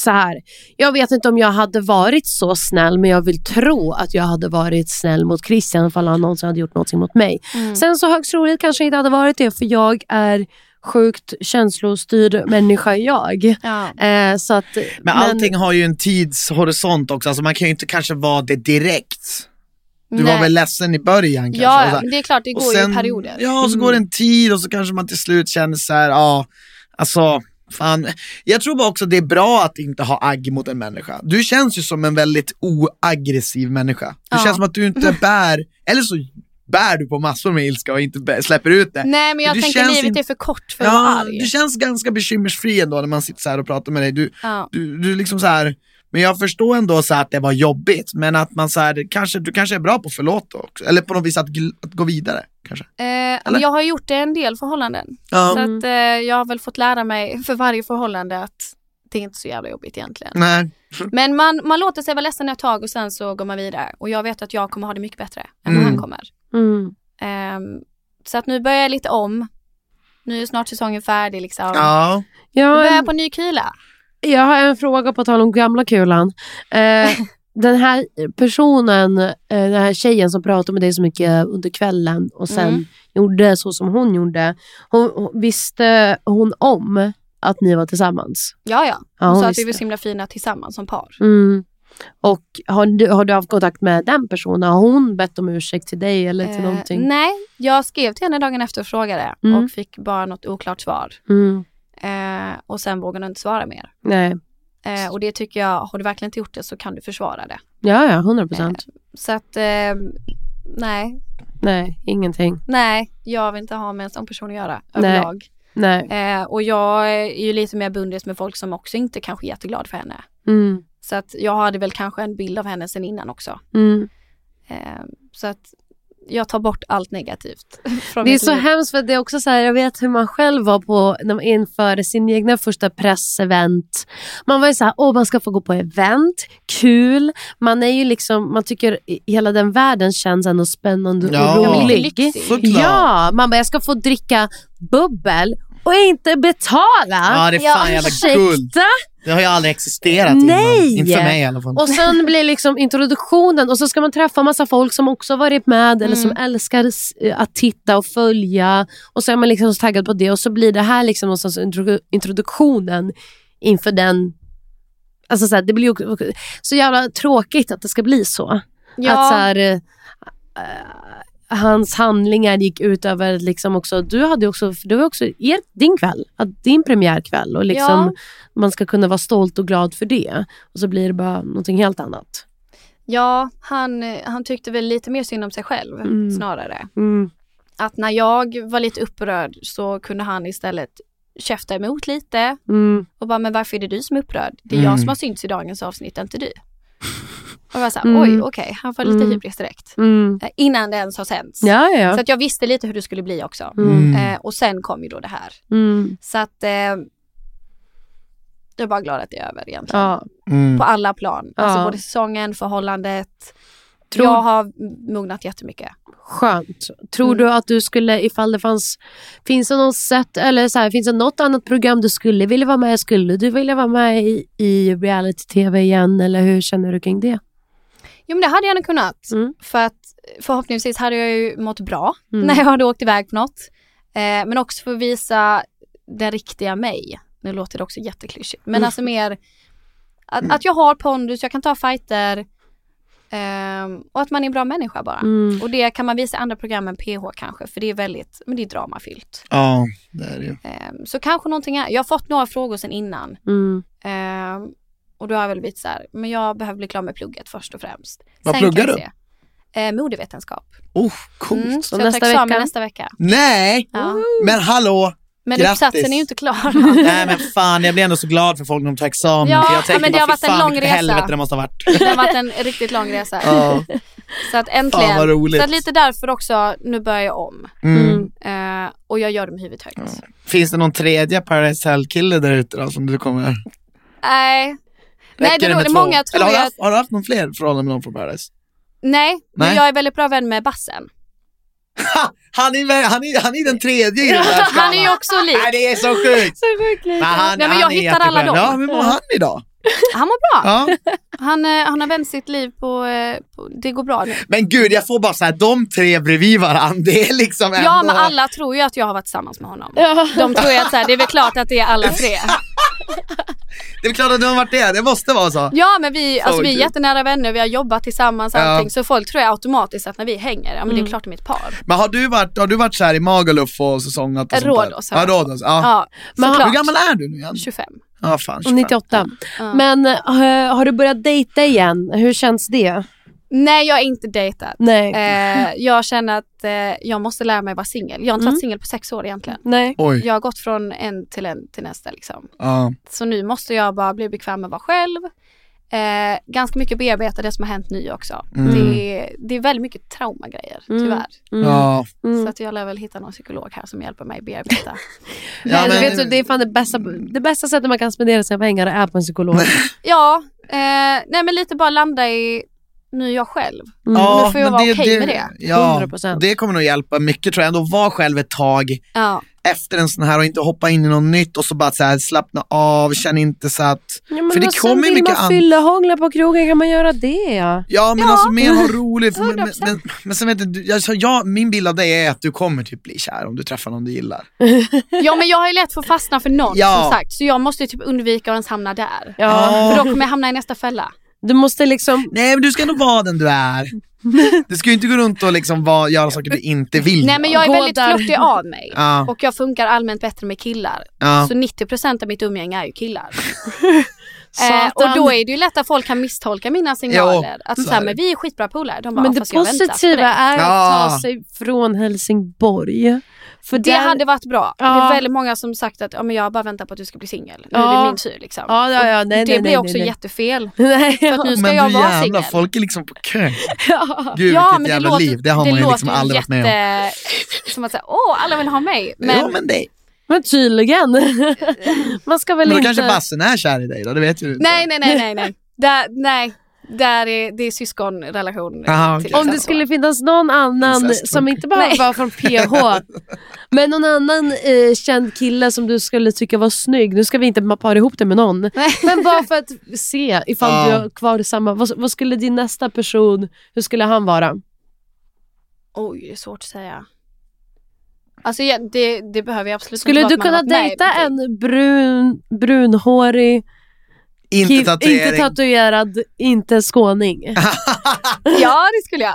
så här, jag vet inte om jag hade varit så snäll men jag vill tro att jag hade varit snäll mot Christian ifall han någonsin hade gjort någonting mot mig. Mm. Sen så högst troligt kanske inte hade varit det för jag är sjukt känslostyrd människa jag. ja. Eh, så att, Men allting har ju en tidshorisont också, alltså man kan ju inte kanske vara det direkt. Du var Nej. väl ledsen i början kanske? Ja, och så ja, här. men det är klart, det Och går ju sen- i perioder. Ja, och så går det en tid och så kanske man till slut känner så här, ja, alltså, fan. Jag tror bara också det är bra att inte ha agg mot en människa. Du känns ju som en väldigt oaggressiv människa. Det Ja. känns som att du inte bär, eller så bär du på massor med ilska och inte släpper ut det. Nej men jag Du tänker livet är för kort för att vara Ja, arg. du känns ganska bekymmersfri ändå när man sitter så och pratar med dig. Du, Ja. du, du liksom så här, men jag förstår ändå så att det var jobbigt, men att man så här, kanske, du kanske är bra på att förlåta också. Eller på något vis att, att gå vidare. Kanske. Eh, jag har gjort det en del förhållanden. Ja. Så att eh, jag har väl fått lära mig för varje förhållande att det är inte så jävla jobbigt egentligen. Nej. Men man, man låter sig vara ledsen ett tag och sen så går man vidare. Och jag vet att jag kommer ha det mycket bättre än vad Mm. han kommer. mm, Ehm, så att nu börjar jag lite om. Nu är snart säsongen färdig liksom. Ja. Nu jag, börjar jag på ny kula. Jag har en fråga på tal om gamla kulan. Eh, den här personen, eh, den här tjejen som pratade med dig så mycket under kvällen och sen Mm. gjorde så som hon gjorde. Hon, hon, visste hon om att ni var tillsammans? Ja, ja. Ja, Hon hon sa att vi visste. var så himla fina tillsammans som par. Mm. Och har du, har du haft kontakt med den personen? Har hon bett om ursäkt till dig eller till Eh, någonting? nej, jag skrev till henne dagen efter och frågade Mm. och fick bara något oklart svar. Mm. Eh, och sen vågade hon inte svara mer. Nej. Eh, och det tycker jag, har du verkligen inte gjort det så kan du försvara det. Ja, ja, 100 procent. Så att, eh, nej, Nej, ingenting. nej, jag vill inte ha med en sån person att göra Nej. överlag. Nej. Eh, och jag är ju lite mer bundis med folk som också inte kanske är jätteglad för henne. Mm. Så att jag hade väl kanske en bild av henne sen innan också. Mm. Eh, så att jag tar bort allt negativt. Från Det är så liv. hemskt för det är också så här, jag vet hur man själv var på när man införde sin egna första pressevent. Man var ju så här, åh man ska få gå på event, kul. Man är ju liksom, man tycker hela den världen känns ändå spännande och Ja, rolig. Ja, man bara, jag ska få dricka bubbel och inte betala. Ja, det är fan jävla guld. Det har ju aldrig existerat Nej! innan. Inte för mig i alla fall. Och sen blir liksom introduktionen och så ska man träffa massa folk som också varit med eller som älskar s- att titta och följa. Och så är man liksom så taggad på det och så blir det här liksom någonstans intro- introduktionen inför den Alltså så, här, det blir så jävla tråkigt att det ska bli så. Ja. Att så här, eh, eh, hans handlingar gick ut över liksom också, du hade också, för det var också er, din kväll, din premiärkväll och liksom Ja. man ska kunna vara stolt och glad för det. Och så blir det bara någonting helt annat. Ja, han, han tyckte väl lite mer synd om sig själv Mm. snarare. Mm. Att när jag var lite upprörd så kunde han istället käfta emot lite Mm. och bara, men varför är det du som är upprörd? Det är Mm. jag som har synts i dagens avsnitt, inte du. Och jag var såhär, Mm. oj okej, han får lite Mm. hybris direkt. Mm. Eh, Innan det ens har sänts. Ja, ja, ja. Så att jag visste lite hur det skulle bli också. Mm. Eh, och sen kom ju då det här. Mm. Så att eh, jag är bara glad att det är över egentligen. Ja. Mm. På alla plan. Alltså både säsongen, förhållandet. Tror- Jag har mognat jättemycket. Skönt. Tror Mm. du att du skulle, ifall det fanns, finns det något sätt, eller så här, finns det något annat program du skulle vilja vara med i? Skulle du vilja vara med i, i reality-tv igen eller hur känner du kring det? Jo men det hade jag nog kunnat. Mm. För att förhoppningsvis hade jag ju mått bra Mm. när jag hade åkt iväg på något. Eh, men också för att visa den riktiga mig. Nu låter det också jätteklyschigt. Men Mm. alltså mer att, att jag har pondus, jag kan ta fighter. ehm, och att man är en bra människa bara. Mm. Och det kan man visa i andra program än PH kanske. För det är väldigt, men det är dramafyllt. Ja, det är det ju. Ehm, så kanske någonting är, jag har fått några frågor sedan innan. Mm. Och då har jag väl blivit så här, men jag behöver bli klar med plugget först och främst. Vad Sen pluggar du? se. Eh, modevetenskap. Oh, coolt. Mm, Så så jag nästa tar examen vecka? nästa vecka. Nej! Ja. Men hallå! Men Grattis. uppsatsen är ju inte klar. Nej men fan, jag blir ändå så glad för folk när de tar examen. Ja, jag ja, tänker men det bara, har varit en fan, lång vilket resa. helvete det måste ha varit. Det har varit en riktigt lång resa. Ja. Så att Fan, vad äntligen. roligt. så att lite därför också, nu börjar jag om. Mm. Eh, och jag gör det med huvudet högt. Finns det någon tredje Paradise Hotel-kille där ute då som du kommer... Nej. Nej, det två? Många tror Eller har du, ju haft, har du haft någon fler förhållanden med någon från Paradise? nej, men Nej. jag är väldigt bra vän med Bassen. Ha! Han är, han är, han är den tredje i den skalan. Han är ju också lik. Nej, det är så sjukt! Så sjukt Men han, Nej, men jag hittar alla dem. Ja, hur mår han idag? Han mår bra. Ja. Han, eh, han har vänt sitt liv på, eh, på, det går bra nu. Men gud, jag får bara så här, de tre bredvid varandra, det är liksom ändå... Ja men alla tror ju att jag har varit tillsammans med honom. Ja. De tror ju att så här, det är väl klart att det är alla tre. Det är klart att du har varit det, det måste vara så. Ja men vi, alltså, vi är jättenära vänner, vi har jobbat tillsammans Ja. allting. Så folk tror jag automatiskt att när vi hänger, ja men det är klart de är ett par. Men har du varit, har du varit så här i Magaluf och säsongat och sånt där? Ja, Rhodos. Ja. Ja. Hur gammal är du nu igen? 25. Ja, fan, Och 25. 98. Men eh, har du börjat dejta igen? Hur känns det? Nej jag är inte dejtat. Nej. Eh, jag känner att eh, jag måste lära mig vara singel. Jag har inte Mm. varit singel på sex år egentligen. Nej. Oj. Jag har gått från en till en till nästa liksom. Ja. Så nu måste jag bara bli bekväm med att vara själv. Eh, ganska mycket bearbeta det som har hänt nu också. Mm. Det, är, det är väldigt mycket traumagrejer Mm. tyvärr. Mm. Ja. Mm. Så att jag lär väl hitta någon psykolog här som hjälper mig bearbeta. Ja, men- vet du, det är fan det bästa, det bästa sättet man kan spendera sina pengar är på en psykolog. ja, eh, nej men lite bara landa i, nu är jag själv. Mm. Ja, nu får jag vara okej med det. Ja, 100%. det kommer nog hjälpa mycket tror jag. Ändå vara själv ett tag Ja. Efter en sån här och inte hoppa in i något nytt och så bara så här, slappna av, känn inte så att... Ja, men För det sen kommer vill mycket man an- fylla hångla på krogen kan man göra det. Ja. Ja men Ja. alltså mer ha roligt. Men, men, 100%. men, men sen vet du, alltså, jag, min bild av dig är att du kommer typ bli kär om du träffar någon du gillar. ja men jag har ju lätt för att fastna för någon Ja. som sagt. Så jag måste ju typ undvika att ens hamna där. Ja. För då kommer jag hamna i nästa fälla. Du måste liksom... Nej men du ska nog vara den du är. Du ska ju inte gå runt och liksom vara, göra saker du inte vill Nej men jag är Gå väldigt där. flörtig av mig. Ja. Och jag funkar allmänt bättre med killar. Ja. Så 90% av mitt umgänge är ju killar. Eh, och då är det ju lätt att folk kan misstolka mina signaler. att så så här, men vi är skitbra polare. De bara, Men "Ja, det positiva dig." är att Ja. ta sig från Helsingborg. För Det där- hade varit bra. Det Ja. är väldigt många som sagt att ja, men jag bara väntar på att du ska bli singel. Nu är det min tur liksom. Ja, ja, ja, nej, det nej, blir nej, också nej, nej. jättefel. Nej, För att nu ska Men jag du vara jävlar, singel. folk är liksom på kö. ja. Gud ja, vilket men det jävla låter, liv, det har det man ju liksom aldrig varit med om. jätte... Som att säga, åh alla vill ha mig. Men, Jo men det. Men tydligen. Man ska väl Men då inte... kanske Bassen är kär i dig då, det vet ju du inte. nej, nej, nej, nej, nej. Det, nej. Där är, det är syskonrelation. Aha, okej. Om det skulle finnas någon annan Incest, som inte behöver vara från PH, men någon annan eh, känd kille som du skulle tycka var snygg. Nu ska vi inte para ihop det med någon. Men bara för att se ifall Ja. du har kvar samma... Vad, vad skulle din nästa person, hur skulle han vara? Oj, det är svårt att säga. Alltså ja, det, det behöver jag absolut Skulle inte du att man kunna dejta en brun, brunhårig, Inte tatuering. inte tatuerad, inte skåning? Ja, det skulle jag.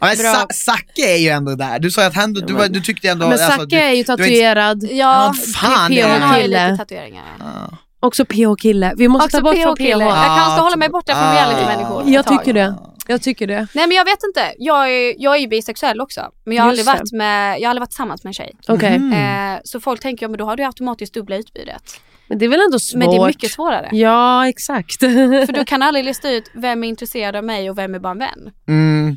Ja, men. Sa- Zacke är ju ändå där. Du sa att han, du, var- du tyckte ändå... Men alltså, Zacke du, är ju du är inte- tatuerad. Ja, Ja, fan, PH det är han har ju kille. lite tatueringar. Ja. Också PH-kille. Vi måste Också ta bort från. PH. Jag kanske ska hålla mig borta från reality-människor Jag tycker det. Jag tycker det. Nej men jag vet inte. Jag är, jag är ju bisexuell också. Men jag har, aldrig det. varit med, jag har aldrig varit tillsammans med en tjej. Okej. Mm. Eh, så folk tänker, ja men då har du automatiskt dubbla utbudet. Men det är väl ändå svårt? Men det är mycket svårare. Ja, exakt. För du kan aldrig lista ut vem är intresserad av mig och vem är bara en vän. Mm.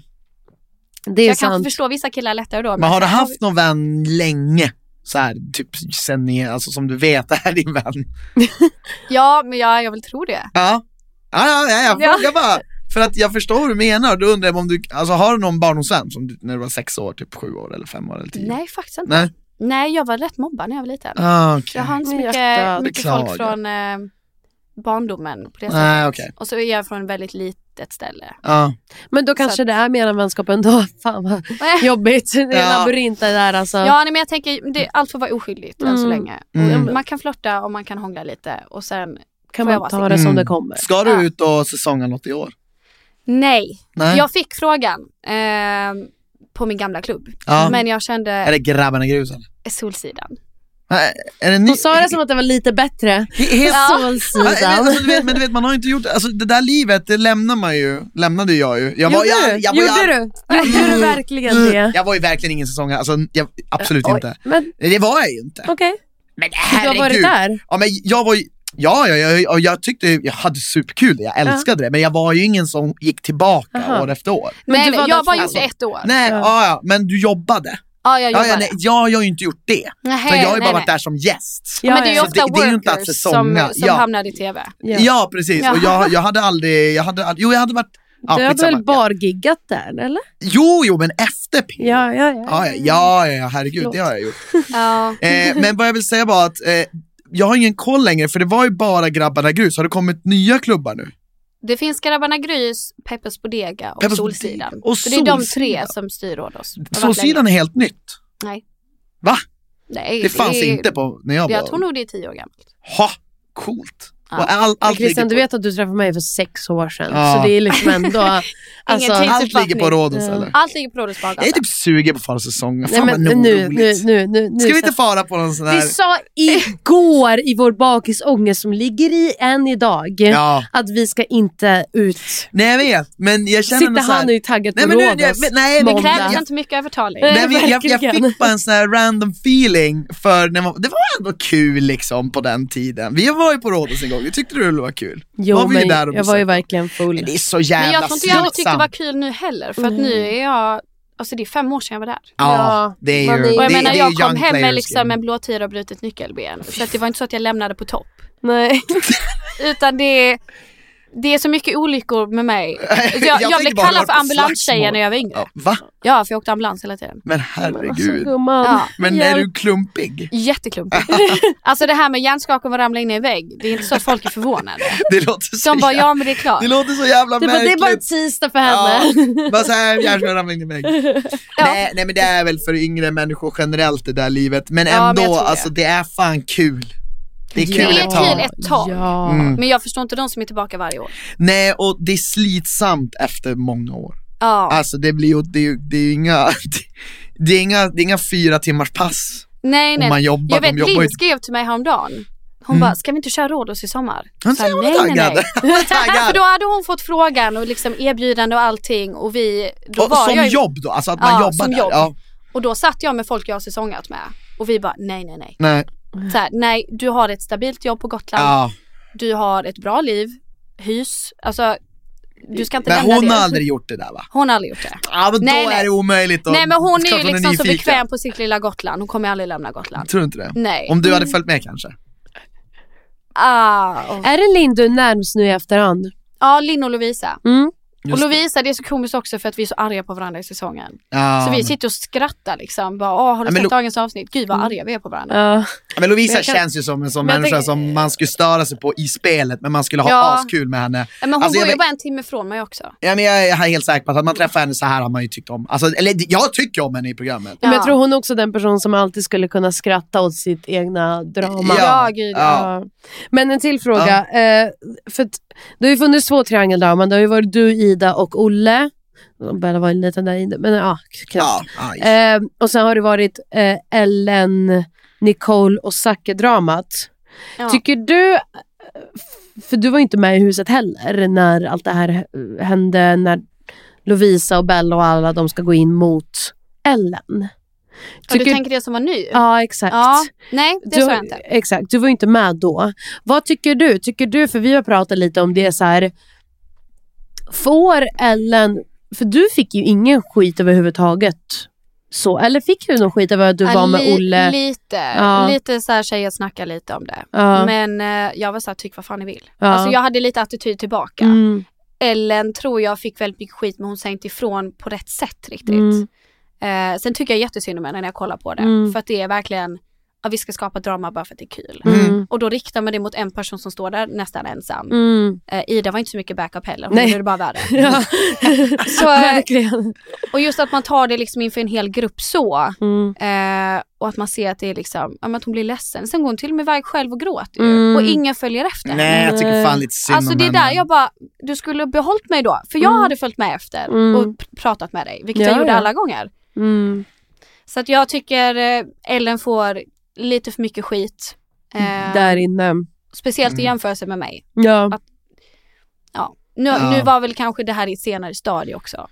det är jag sant. förstår vissa killar lättare då. Men har du haft någon vän länge? Så här, typ sen ni, alltså som du vet är din vän? Ja, men jag, jag vill tro det. Ja. Ja, ja, ja, jag Ja. frågar bara. För att jag förstår vad du menar. Då undrar jag om du, alltså har du någon barndomsvän som du, när du var sex år, typ sju år eller fem år eller tio? Nej, faktiskt inte. Nej. Nej, jag var rätt mobbad när jag var liten. Ah, okej. Jag har inte så mycket, mycket Beklagar. folk från eh, barndomen på det sättet. Nej, okej. Och så är jag från väldigt litet ställe. Ja. Men då kanske Så det är mer en vänskap ändå. Fan vad jobbigt. Det är en Ja. labyrint det där alltså. Ja, nej, men jag tänker, det, allt får vara oskyldigt än så Mm. länge. Mm. Och Man kan flörta och man kan hångla lite och sen kan man vara ta det som Mm. det kommer. Ska du Ja. ut och säsonga något i år? Nej. Nej. Jag fick frågan eh, på min gamla klubb. Ja. Men jag kände Är det grabbarna grusen? Solsidan. Nej, Är det ny... Hon sa det som att det var lite bättre. He- helt... Solsidan. alltså, du vet, men du vet, man har inte gjort alltså, det där livet, det lämnar man ju, lämnade jag ju. Jag var, Gjorde jag, du? jag var, Gjorde jag, du? Gjorde du verkligen det? Jag var ju verkligen ingen säsongare, alltså, jag, absolut Oj, inte. Men Det var jag ju inte. okej, Men du har herregud. varit där. Ja, men jag var ju, ja, ja, ja, och jag tyckte, jag hade superkul, jag älskade det, men jag var ju ingen som gick tillbaka Aha. år efter år. Men nej, var jag bara för- gjort det ett år. Nej, Ja. ja. Ja, men du jobbade. Ja, jag Ja, jobbade. ja, nej, jag, jag har ju inte gjort det. För jag har ju bara nej, varit nej. där som gäst. Ja, men det är ju ja, ofta det- det är ju inte att workers säsonga. som, som Ja. hamnar i TV. Ja. Ja, precis. Och jag, jag hade aldrig, jag hade, jo jag hade varit, ja, du skitsamma. väl bargiggat där, eller? Jo, jo, men efter P. Ja, ja, ja. Ja, ja, ja, ja, herregud, Förlåt. det har jag gjort. Ja. Eh, men vad jag vill säga var att eh, jag har ingen koll längre, för det var ju bara Grabbarna Grus. Har det kommit nya klubbar nu? Det finns Grabbarna Grys, Peppers Bodega och Peppers Solsidan. Och Så det är de tre som styr oss. Det Solsidan är helt nytt. Nej. Va? Nej, Det fanns är- inte på när jag var... Jag tror nog det är tio år gammalt. Ha, coolt. Ja. Och all, allt, Christian, du vet att du träffade mig för sex år sedan. Ja. Så det är liksom ändå... alltså, allt ligger på. Rhodos eller? Allt ligger på Rådhus Jag är typ sugen på att fara säsong. nej, Fan vad men nog nu, nu, nu, nu, nu. Ska vi inte fara på någon sån här... Vi sa igår i vår bakisångest som ligger i än idag Ja. att vi ska inte ut. Nej jag vet, men jag känner Sitter här... han nu taggad Nej, på men nu- Rhodos? nej, men- nej, Det krävs inte mycket övertalning. Nej. Nej, men jag, jag fick bara en sån här random feeling för när man, det var ändå kul liksom på den tiden. Vi var ju på Rhodos en gång, vi tyckte det var kul. Jo, var vi men där och jag var ju verkligen full. Men det är så jävla Men jag tror inte jag hade tyckt det var kul nu heller. För att nu är jag, alltså det är fem år sedan jag var där. Ja, det är ju, det, Och jag det, menar det jag kom hem med liksom en blåtira och brutet nyckelben. Så att det var inte så att jag lämnade på topp. Nej. Utan det, det är så mycket olyckor med mig. Jag, Jag jag, blev kallad för på ambulanstjejen när jag var yngre. Ja, va? Ja, för jag åkte ambulans hela tiden. Men Alltså, herregud. gumman. Ja. Men är du klumpig? Jätteklumpigt. alltså det här med hjärnskakning och ramla in i en vägg. Det är inte så att folk är förvånade. Det låter så, De bara, jävla, ja men det är klart. det låter så jävla Det, bara, det är bara en märkligt. tisdag för Ja, henne. bara såhär, hjärnskakning ramlar in i väggen. nej, nej men det är väl för yngre människor generellt det där livet, men Ja, men ändå, tror det. alltså det är fan kul. Det är Det kul är ett tag. kul ett tag. Ja. Mm. Men jag förstår inte de som är tillbaka varje år. Nej, och det är slitsamt efter många år. Ja. Alltså det blir ju, det är ju, det är ju inga, det är inga, det är inga fyra timmars pass nej nej. man jobbar. jag vet jobbar Linn skrev till mig häromdagen. Hon bara, ska vi inte köra Rhodos i sommar? Hon nej, nej, nej. Är taggad. För då hade hon fått frågan och liksom erbjudande och allting och vi, då och, var som jag jobb då, alltså att man Ja, jobbar som där. jobb. Ja, Och då satt jag med folk jag har säsongat med och vi bara, nej nej nej. nej. Så här, nej, du har ett stabilt jobb på Gotland, Ja. du har ett bra liv, hus, alltså du ska inte Men lämna hon det. har aldrig gjort det där va? Hon har aldrig gjort det. Ja men Nej, då nej. är det omöjligt att Nej men hon är ju liksom så bekväm på sitt lilla Gotland, hon kommer aldrig lämna Gotland. Tror du inte det? Nej. Om du hade följt med kanske? Ah, och- Är det Linn du är närmst nu i efterhand? Ja, Linn och Lovisa. Mm. Och Just det. Lovisa, det är så komiskt också för att vi är så arga på varandra i säsongen. Ja, så vi sitter och skrattar liksom. Bara, Åh, har du Ja, sett Lo- dagens avsnitt? Gud vad arga vi är på varandra. Ja. Men Lovisa Men kan- känns ju som en sån människa tänker- som man skulle störa sig på i spelet, men man skulle ha Ja. askul med henne. Men hon Alltså, bor ju vet- bara en timme från mig också. Ja, men jag är helt säker på att hade man träffat henne så här har man ju tyckt om. Alltså, eller jag tycker om henne i programmet. Men jag Ja. tror hon är också den person som alltid skulle kunna skratta åt sitt egna drama. Ja. Ja, gud ja. Ja. Ja. Men en till fråga. Eh, för det har ju funnits två triangeldraman. Det har ju varit du, Ida och Olle. Bella var lite där i det, men ja, knappt. Ja. Eh, och sen har det varit eh, Ellen, Nicole och Zacke-dramat. Ja. Tycker du, för du var ju inte med i huset heller när allt det här hände, när Lovisa och Bella och alla de ska gå in mot Ellen. Ja, du tänker det som var ny? Ja, exakt. Ja, nej det Du- sa jag inte. Exakt, du var inte med då. Vad tycker du? Tycker du, för vi har pratat lite om det så här. Får Ellen, för du fick ju ingen skit överhuvudtaget. Så, eller fick du någon skit över att du Ja, var med Olle? Lite, Ja. lite så här tjejer snackar lite om det. Ja. Men eh, jag var så här, tyck vad fan ni vill. Ja. Alltså jag hade lite attityd tillbaka. Mm, Ellen tror jag fick väldigt mycket skit men hon sa inte ifrån på rätt sätt riktigt. Mm. Eh, sen tycker jag jättesynd om henne när jag kollar på det. Mm. För att det är verkligen, ja, vi ska skapa drama bara för att det är kul. mm, Och då riktar man det mot en person som står där nästan ensam. mm. Eh, Ida var inte så mycket backup heller, hon Nej. gjorde det bara värre. Ja. Så, eh, Verkligen. och just att man tar det liksom inför en hel grupp så. Mm. Eh, och att man ser att det är liksom, ja, att hon blir ledsen. Sen går hon till och med iväg själv och gråter. Mm. Och ingen följer efter. Nej, jag tycker fan lite synd Alltså om det är där jag bara, du skulle ha behållit mig då. För jag Mm. hade följt med efter Mm. och pr- pratat med dig. Vilket Ja, jag gjorde ja. alla gånger. Mm. Så att jag tycker eh, Ellen får lite för mycket skit. Eh, Där inne. Speciellt i Mm. jämförelse med mig. Ja. Ja. Nu, Ja. nu var väl kanske det här i ett senare stadie också.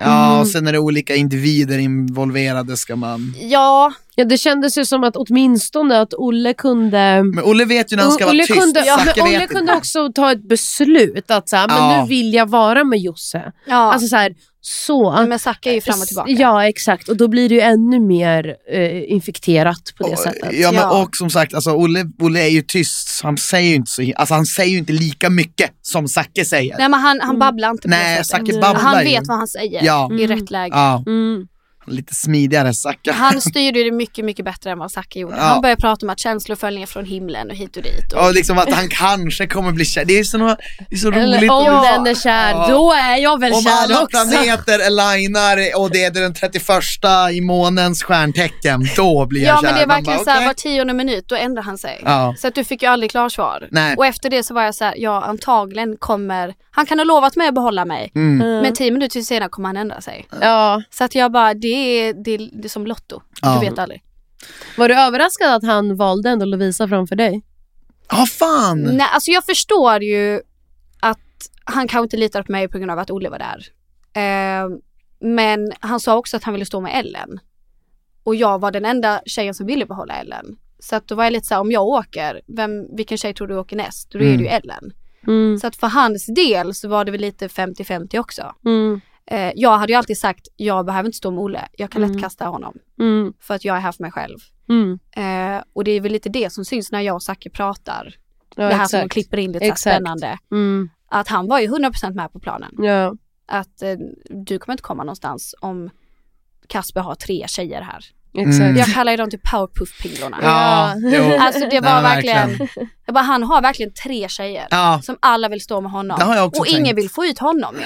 Ja, Mm. och sen är det olika individer involverade ska man... Ja, ja, det kändes ju som att åtminstone att Olle kunde Men Olle vet ju när han ska Olle vara tyst. kunde, ja, Zacke men Olle inte. kunde också ta ett beslut att så här, men Ja. nu vill jag vara med Josse. ja. Alltså så här, så. men Zacke är ju fram och tillbaka. Ja exakt och då blir det ju ännu mer eh, infekterat på det sättet. Ja, men Ja. och som sagt, alltså, Olle, Olle är ju tyst. Han säger ju inte, så, alltså, han säger ju inte lika mycket som Zacke säger. Nej men han, han babblar inte på Nej, det sättet. Zacke babblar Han ju. vet vad han säger Ja. i rätt läge. Ja, Mm. Lite smidigare Zacke. Han styrde det mycket, mycket bättre än vad Zacke gjorde. Ja. Han började prata om att ner från himlen och hit och dit. Och... Och liksom att han kanske kommer bli kär. Det är så, det är så Eller roligt. om Ja. den är kär, Ja. då är jag väl Om kär alla också. planeter alignar och det är den 31 i månens stjärntecken, då blir jag Ja kär. men det är verkligen bara, såhär okej. var tionde minut, då ändrar han sig. Ja. Så att du fick ju aldrig klarsvar. Nej. Och efter det så var jag såhär, ja antagligen kommer, han kan ha lovat mig att behålla mig. Mm. Men tio minuter senare kommer han ändra sig. Ja. Så att jag bara, det är, det är, det är som Lotto. Ja. Du vet aldrig. Var du överraskad att han valde ändå Lovisa framför dig? Ja, fan. Nej, alltså jag förstår ju att han kanske inte litar på mig på grund av att Olle var där. Eh, men han sa också att han ville stå med Ellen. Och jag var den enda tjejen som ville behålla Ellen. Så att då var jag lite såhär, om jag åker, vem, vilken tjej tror du åker näst? Då är det ju Ellen. Mm. Så att för hans del så var det väl lite 50-50 också. Mm. Eh, jag hade ju alltid sagt, jag behöver inte stå med Olle, jag kan lätt kasta honom. Mm. För att jag är här för mig själv. Mm. Eh, och det är väl lite det som syns när jag och Zacke pratar. Ja, det här som de exakt. klipper in lite Exakt. spännande. Mm. Att han var ju 100% med på planen. Ja. Att eh, du kommer inte komma någonstans om Kasper har tre tjejer här. Exakt. Mm. Jag kallar ju dem till powerpuff-pinglorna. Ja. Alltså det var Nej, verkligen, jag bara, han har verkligen tre tjejer Ja, som alla vill stå med honom. Och ingen tänkt. vill få ut honom. ju.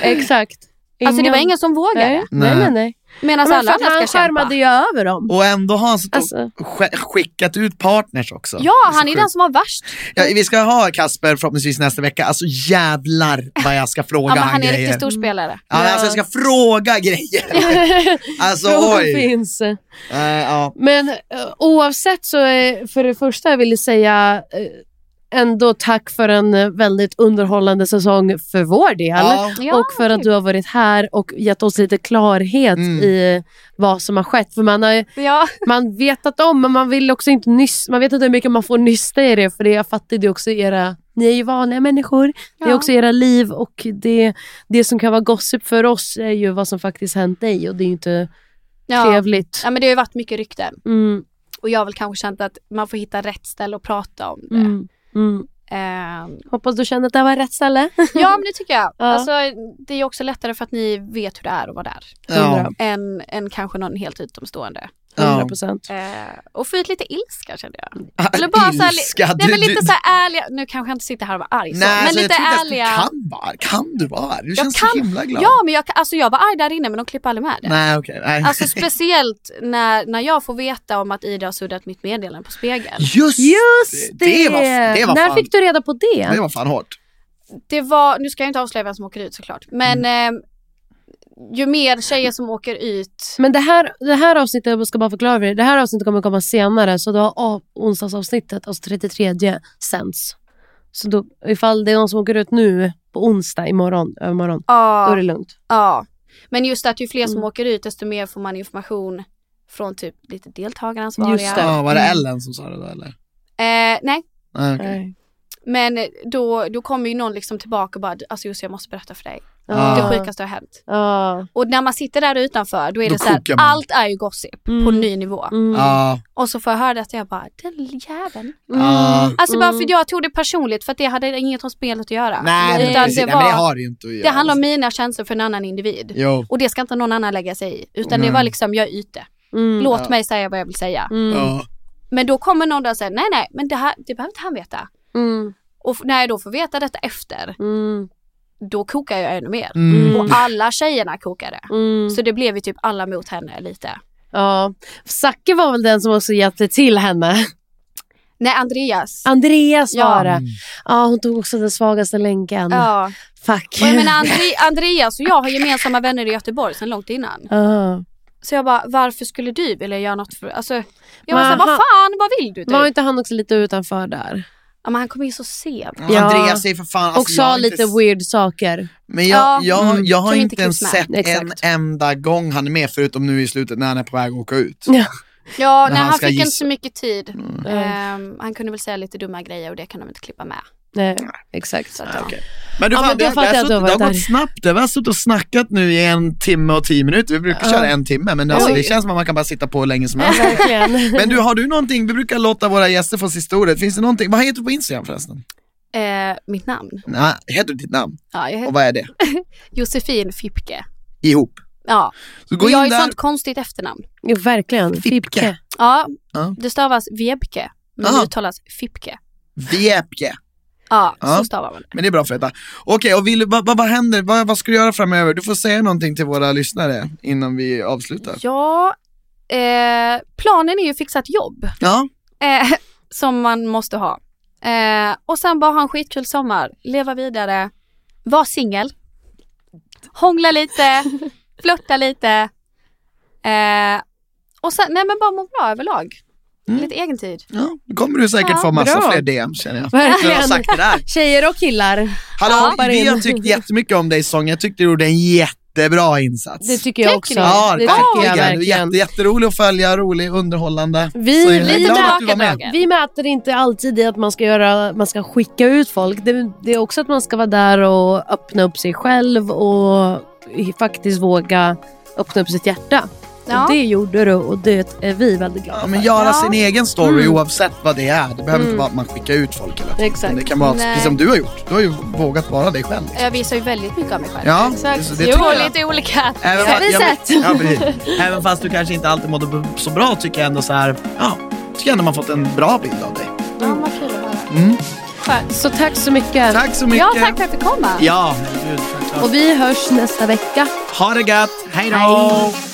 Exakt. Alltså det var ingen som vågade. Nej, nej, nej. nej. Medan Men alla andra han ska kämpa. skärmade ju över dem. och ändå har han Alltså. sk- skickat ut partners också. Ja, han är den sjukt. som var värst. Ja, vi ska ha Kasper förhoppningsvis nästa vecka. Alltså jävlar vad jag ska fråga Ja, men han han är grejer. riktigt storspelare. Ja, men alltså jag ska fråga grejer. alltså Frågan oj. finns. Eh, ja. Men eh, oavsett så är, för det första jag ville säga eh, ändå tack för en eh, väldigt underhållande säsong för vår del. Ja. Ja, och för att du har varit här och gett oss lite klarhet Mm. i vad som har skett. För man har Ja. man vetat om men man vill också inte nyss, man vet inte hur mycket man får nysta i det för det jag fattar det är också era, ni är ju vanliga människor, det är Ja. också era liv och det, det som kan vara gossip för oss är ju vad som faktiskt hänt dig och det är ju inte Ja. trevligt. ja men det har ju varit mycket rykten. Mm, Och jag har väl kanske känt att man får hitta rätt ställe att prata om det. mm, mm. Ehm, Hoppas du kände att det var rätt ställe. ja men det tycker jag. Ja. Alltså, det är också lättare för att ni vet hur det är att vara där. Ja. Än, än kanske någon helt utomstående. 100%. Eh, och få ut lite ilska kände jag. Eller bara så här, li- Ilska, nej, men lite du- så här ärliga, nu kanske jag inte sitter här och var arg så, Nej, men alltså, lite jag ärliga. du kan vara Kan du vara arg? Du Jag känns kan- så himla glad. Ja men jag, alltså, jag var arg där inne men de klipper aldrig med det. Nej okej, nej. Alltså speciellt när, när jag får veta om att Ida har suddat mitt meddelande på spegeln. Just, Just det! det! var, det var När fan, fick du reda på det? det var fan hårt. Det var, nu ska jag inte avslöja vem som åker ut såklart, men Mm. eh, ju mer tjejer som åker ut Men det här, det här avsnittet, jag ska bara förklara för dig, det här avsnittet kommer komma senare så då har av- onsdagsavsnittet, alltså 33 sänds. Så då, ifall det är någon som åker ut nu på onsdag imorgon, övermorgon, Ja, då är det lugnt. ja. Men just att ju fler som Mm. åker ut desto mer får man information från typ lite deltagaransvariga. Just det. Ja, var det Mm. Ellen som sa det då eller? Eh, nej, okej. Nej. men då, då kommer ju någon liksom tillbaka och bara, alltså just jag måste berätta för dig. Ah. Det sjukaste har hänt. Ja. Och när man sitter där utanför då är Då det så här, allt är ju gossip på Mm. ny nivå. Mm. Ja, Och så får jag höra det att jag bara, den jäveln. ja. Alltså bara Mm. för jag tog det personligt för att det hade inget om spelet att göra. Nej, Utan det, Nej, men det var, har det inte att göra. det handlar om mina känslor för en annan individ. Jo. Och det ska inte någon annan lägga sig i. Utan det Nej. var liksom, jag är ute. Mm. Låt Ja. mig säga vad jag vill säga. Mm. Ja. Men då kommer någon där och säger, nej nej, men det, här, det behöver inte han veta. Mm. Och när jag då får veta detta efter, Mm. Då kokar jag ännu mer. Mm. Och alla tjejerna kokade. Mm. Så det blev ju typ alla mot henne lite. Ja. Zacke var väl den som också hjälpte till henne. Nej, Andreas. Andreas Ja. var det. Mm. Ja, hon tog också den svagaste länken. Ja. Fuck. Och jag menar Andre, Andreas och jag har gemensamma vänner i Göteborg sedan långt innan. Ja. Så jag bara, varför skulle du vilja göra något för... Alltså, jag var såhär, vad fan, vad vill du? Typ? Var inte han också lite utanför där? Ja, men han kom in så sent. Ja. Andreas är för fan... Alltså, och sa inte lite s- weird saker. Men jag, Ja, jag, mm. jag har inte inte ens med. sett Exakt. en enda gång han är med förutom nu i slutet när han är på väg att åka ut. Ja. Ja, När han han ska fick inte gissa. så mycket tid. Mm. Ehm, han kunde väl säga lite dumma grejer och det kan de inte klippa med. Nej, exakt. Så att, Ja, ja. okej. Men du, Ja, fan, men det, det, har det har gått snabbt. Vi har suttit och snackat nu i en timme och tio minuter. Vi brukar Ja. köra en timme men alltså, det känns som att man kan bara sitta på hur länge som helst. Verkligen. Men du, har du någonting, vi brukar låta våra gäster få sista ordet. Finns det någonting, vad heter du på Instagram förresten? Eh, mitt namn? Nej, heter du ditt namn? Ja, jag Och heter vad är det? Josefin Fipke. Ihop. Ja, Så gå och jag har ju sånt konstigt efternamn. Jo, verkligen. Fipke. Fipke. Ja, Ja. det stavas Vebke, men Aha. det uttalas Fipke. Vjäpke. Ja, Ja. så stavar man det. Men det är bra för att veta. Okej, och vill, vad, vad, vad händer? Vad, vad ska du göra framöver? Du får säga någonting till våra lyssnare innan vi avslutar. Ja, eh, planen är ju att fixa ett jobb. Ja, Eh, som man måste ha. Eh, och sen bara ha en skitkul sommar, leva vidare, vara singel, hångla lite, flörta lite. Eh, och sen, nej men bara må bra överlag. Mm. Lite egen tid. ja. Då kommer du säkert Ja, få massa bra. fler DM känner jag. När jag Verkligen. har sagt det där. Tjejer och killar. Hallå, bara vi in. har tyckt jättemycket om dig sång. Jag tyckte du gjorde en jättebra insats. Det tycker jag också. Ja, det tycker jag verkligen. verkligen. Jätte, jätterolig att följa, rolig, underhållande. Vi, Så vi, dagen. vi mäter inte alltid i att man ska, göra, man ska skicka ut folk. Det, det är också att man ska vara där och öppna upp sig själv och faktiskt våga öppna upp sitt hjärta. Ja. Och det gjorde du och det är vi väldigt glada Ja, men för. göra Ja. sin egen story Mm. oavsett vad det är. Det behöver inte Mm. vara att man skickar ut folk hela tiden. Exakt. Det kan vara, Nej. precis som du har gjort. Du har ju vågat vara dig själv. Jag visar ju väldigt mycket av mig själv. Ja, Exakt. det- det jag. lite olika Även fast, ja, men, ja, precis. Även fast du kanske inte alltid mådde så bra tycker jag ändå så här, ja, tycker jag ändå man fått en bra bild av dig. Ja, vad kul att höra. Mm. Så tack så mycket. Tack så mycket. Ja, tack för att fick komma. Ja, herregud. Och vi hörs nästa vecka. Ha det gött, hej då! Hej.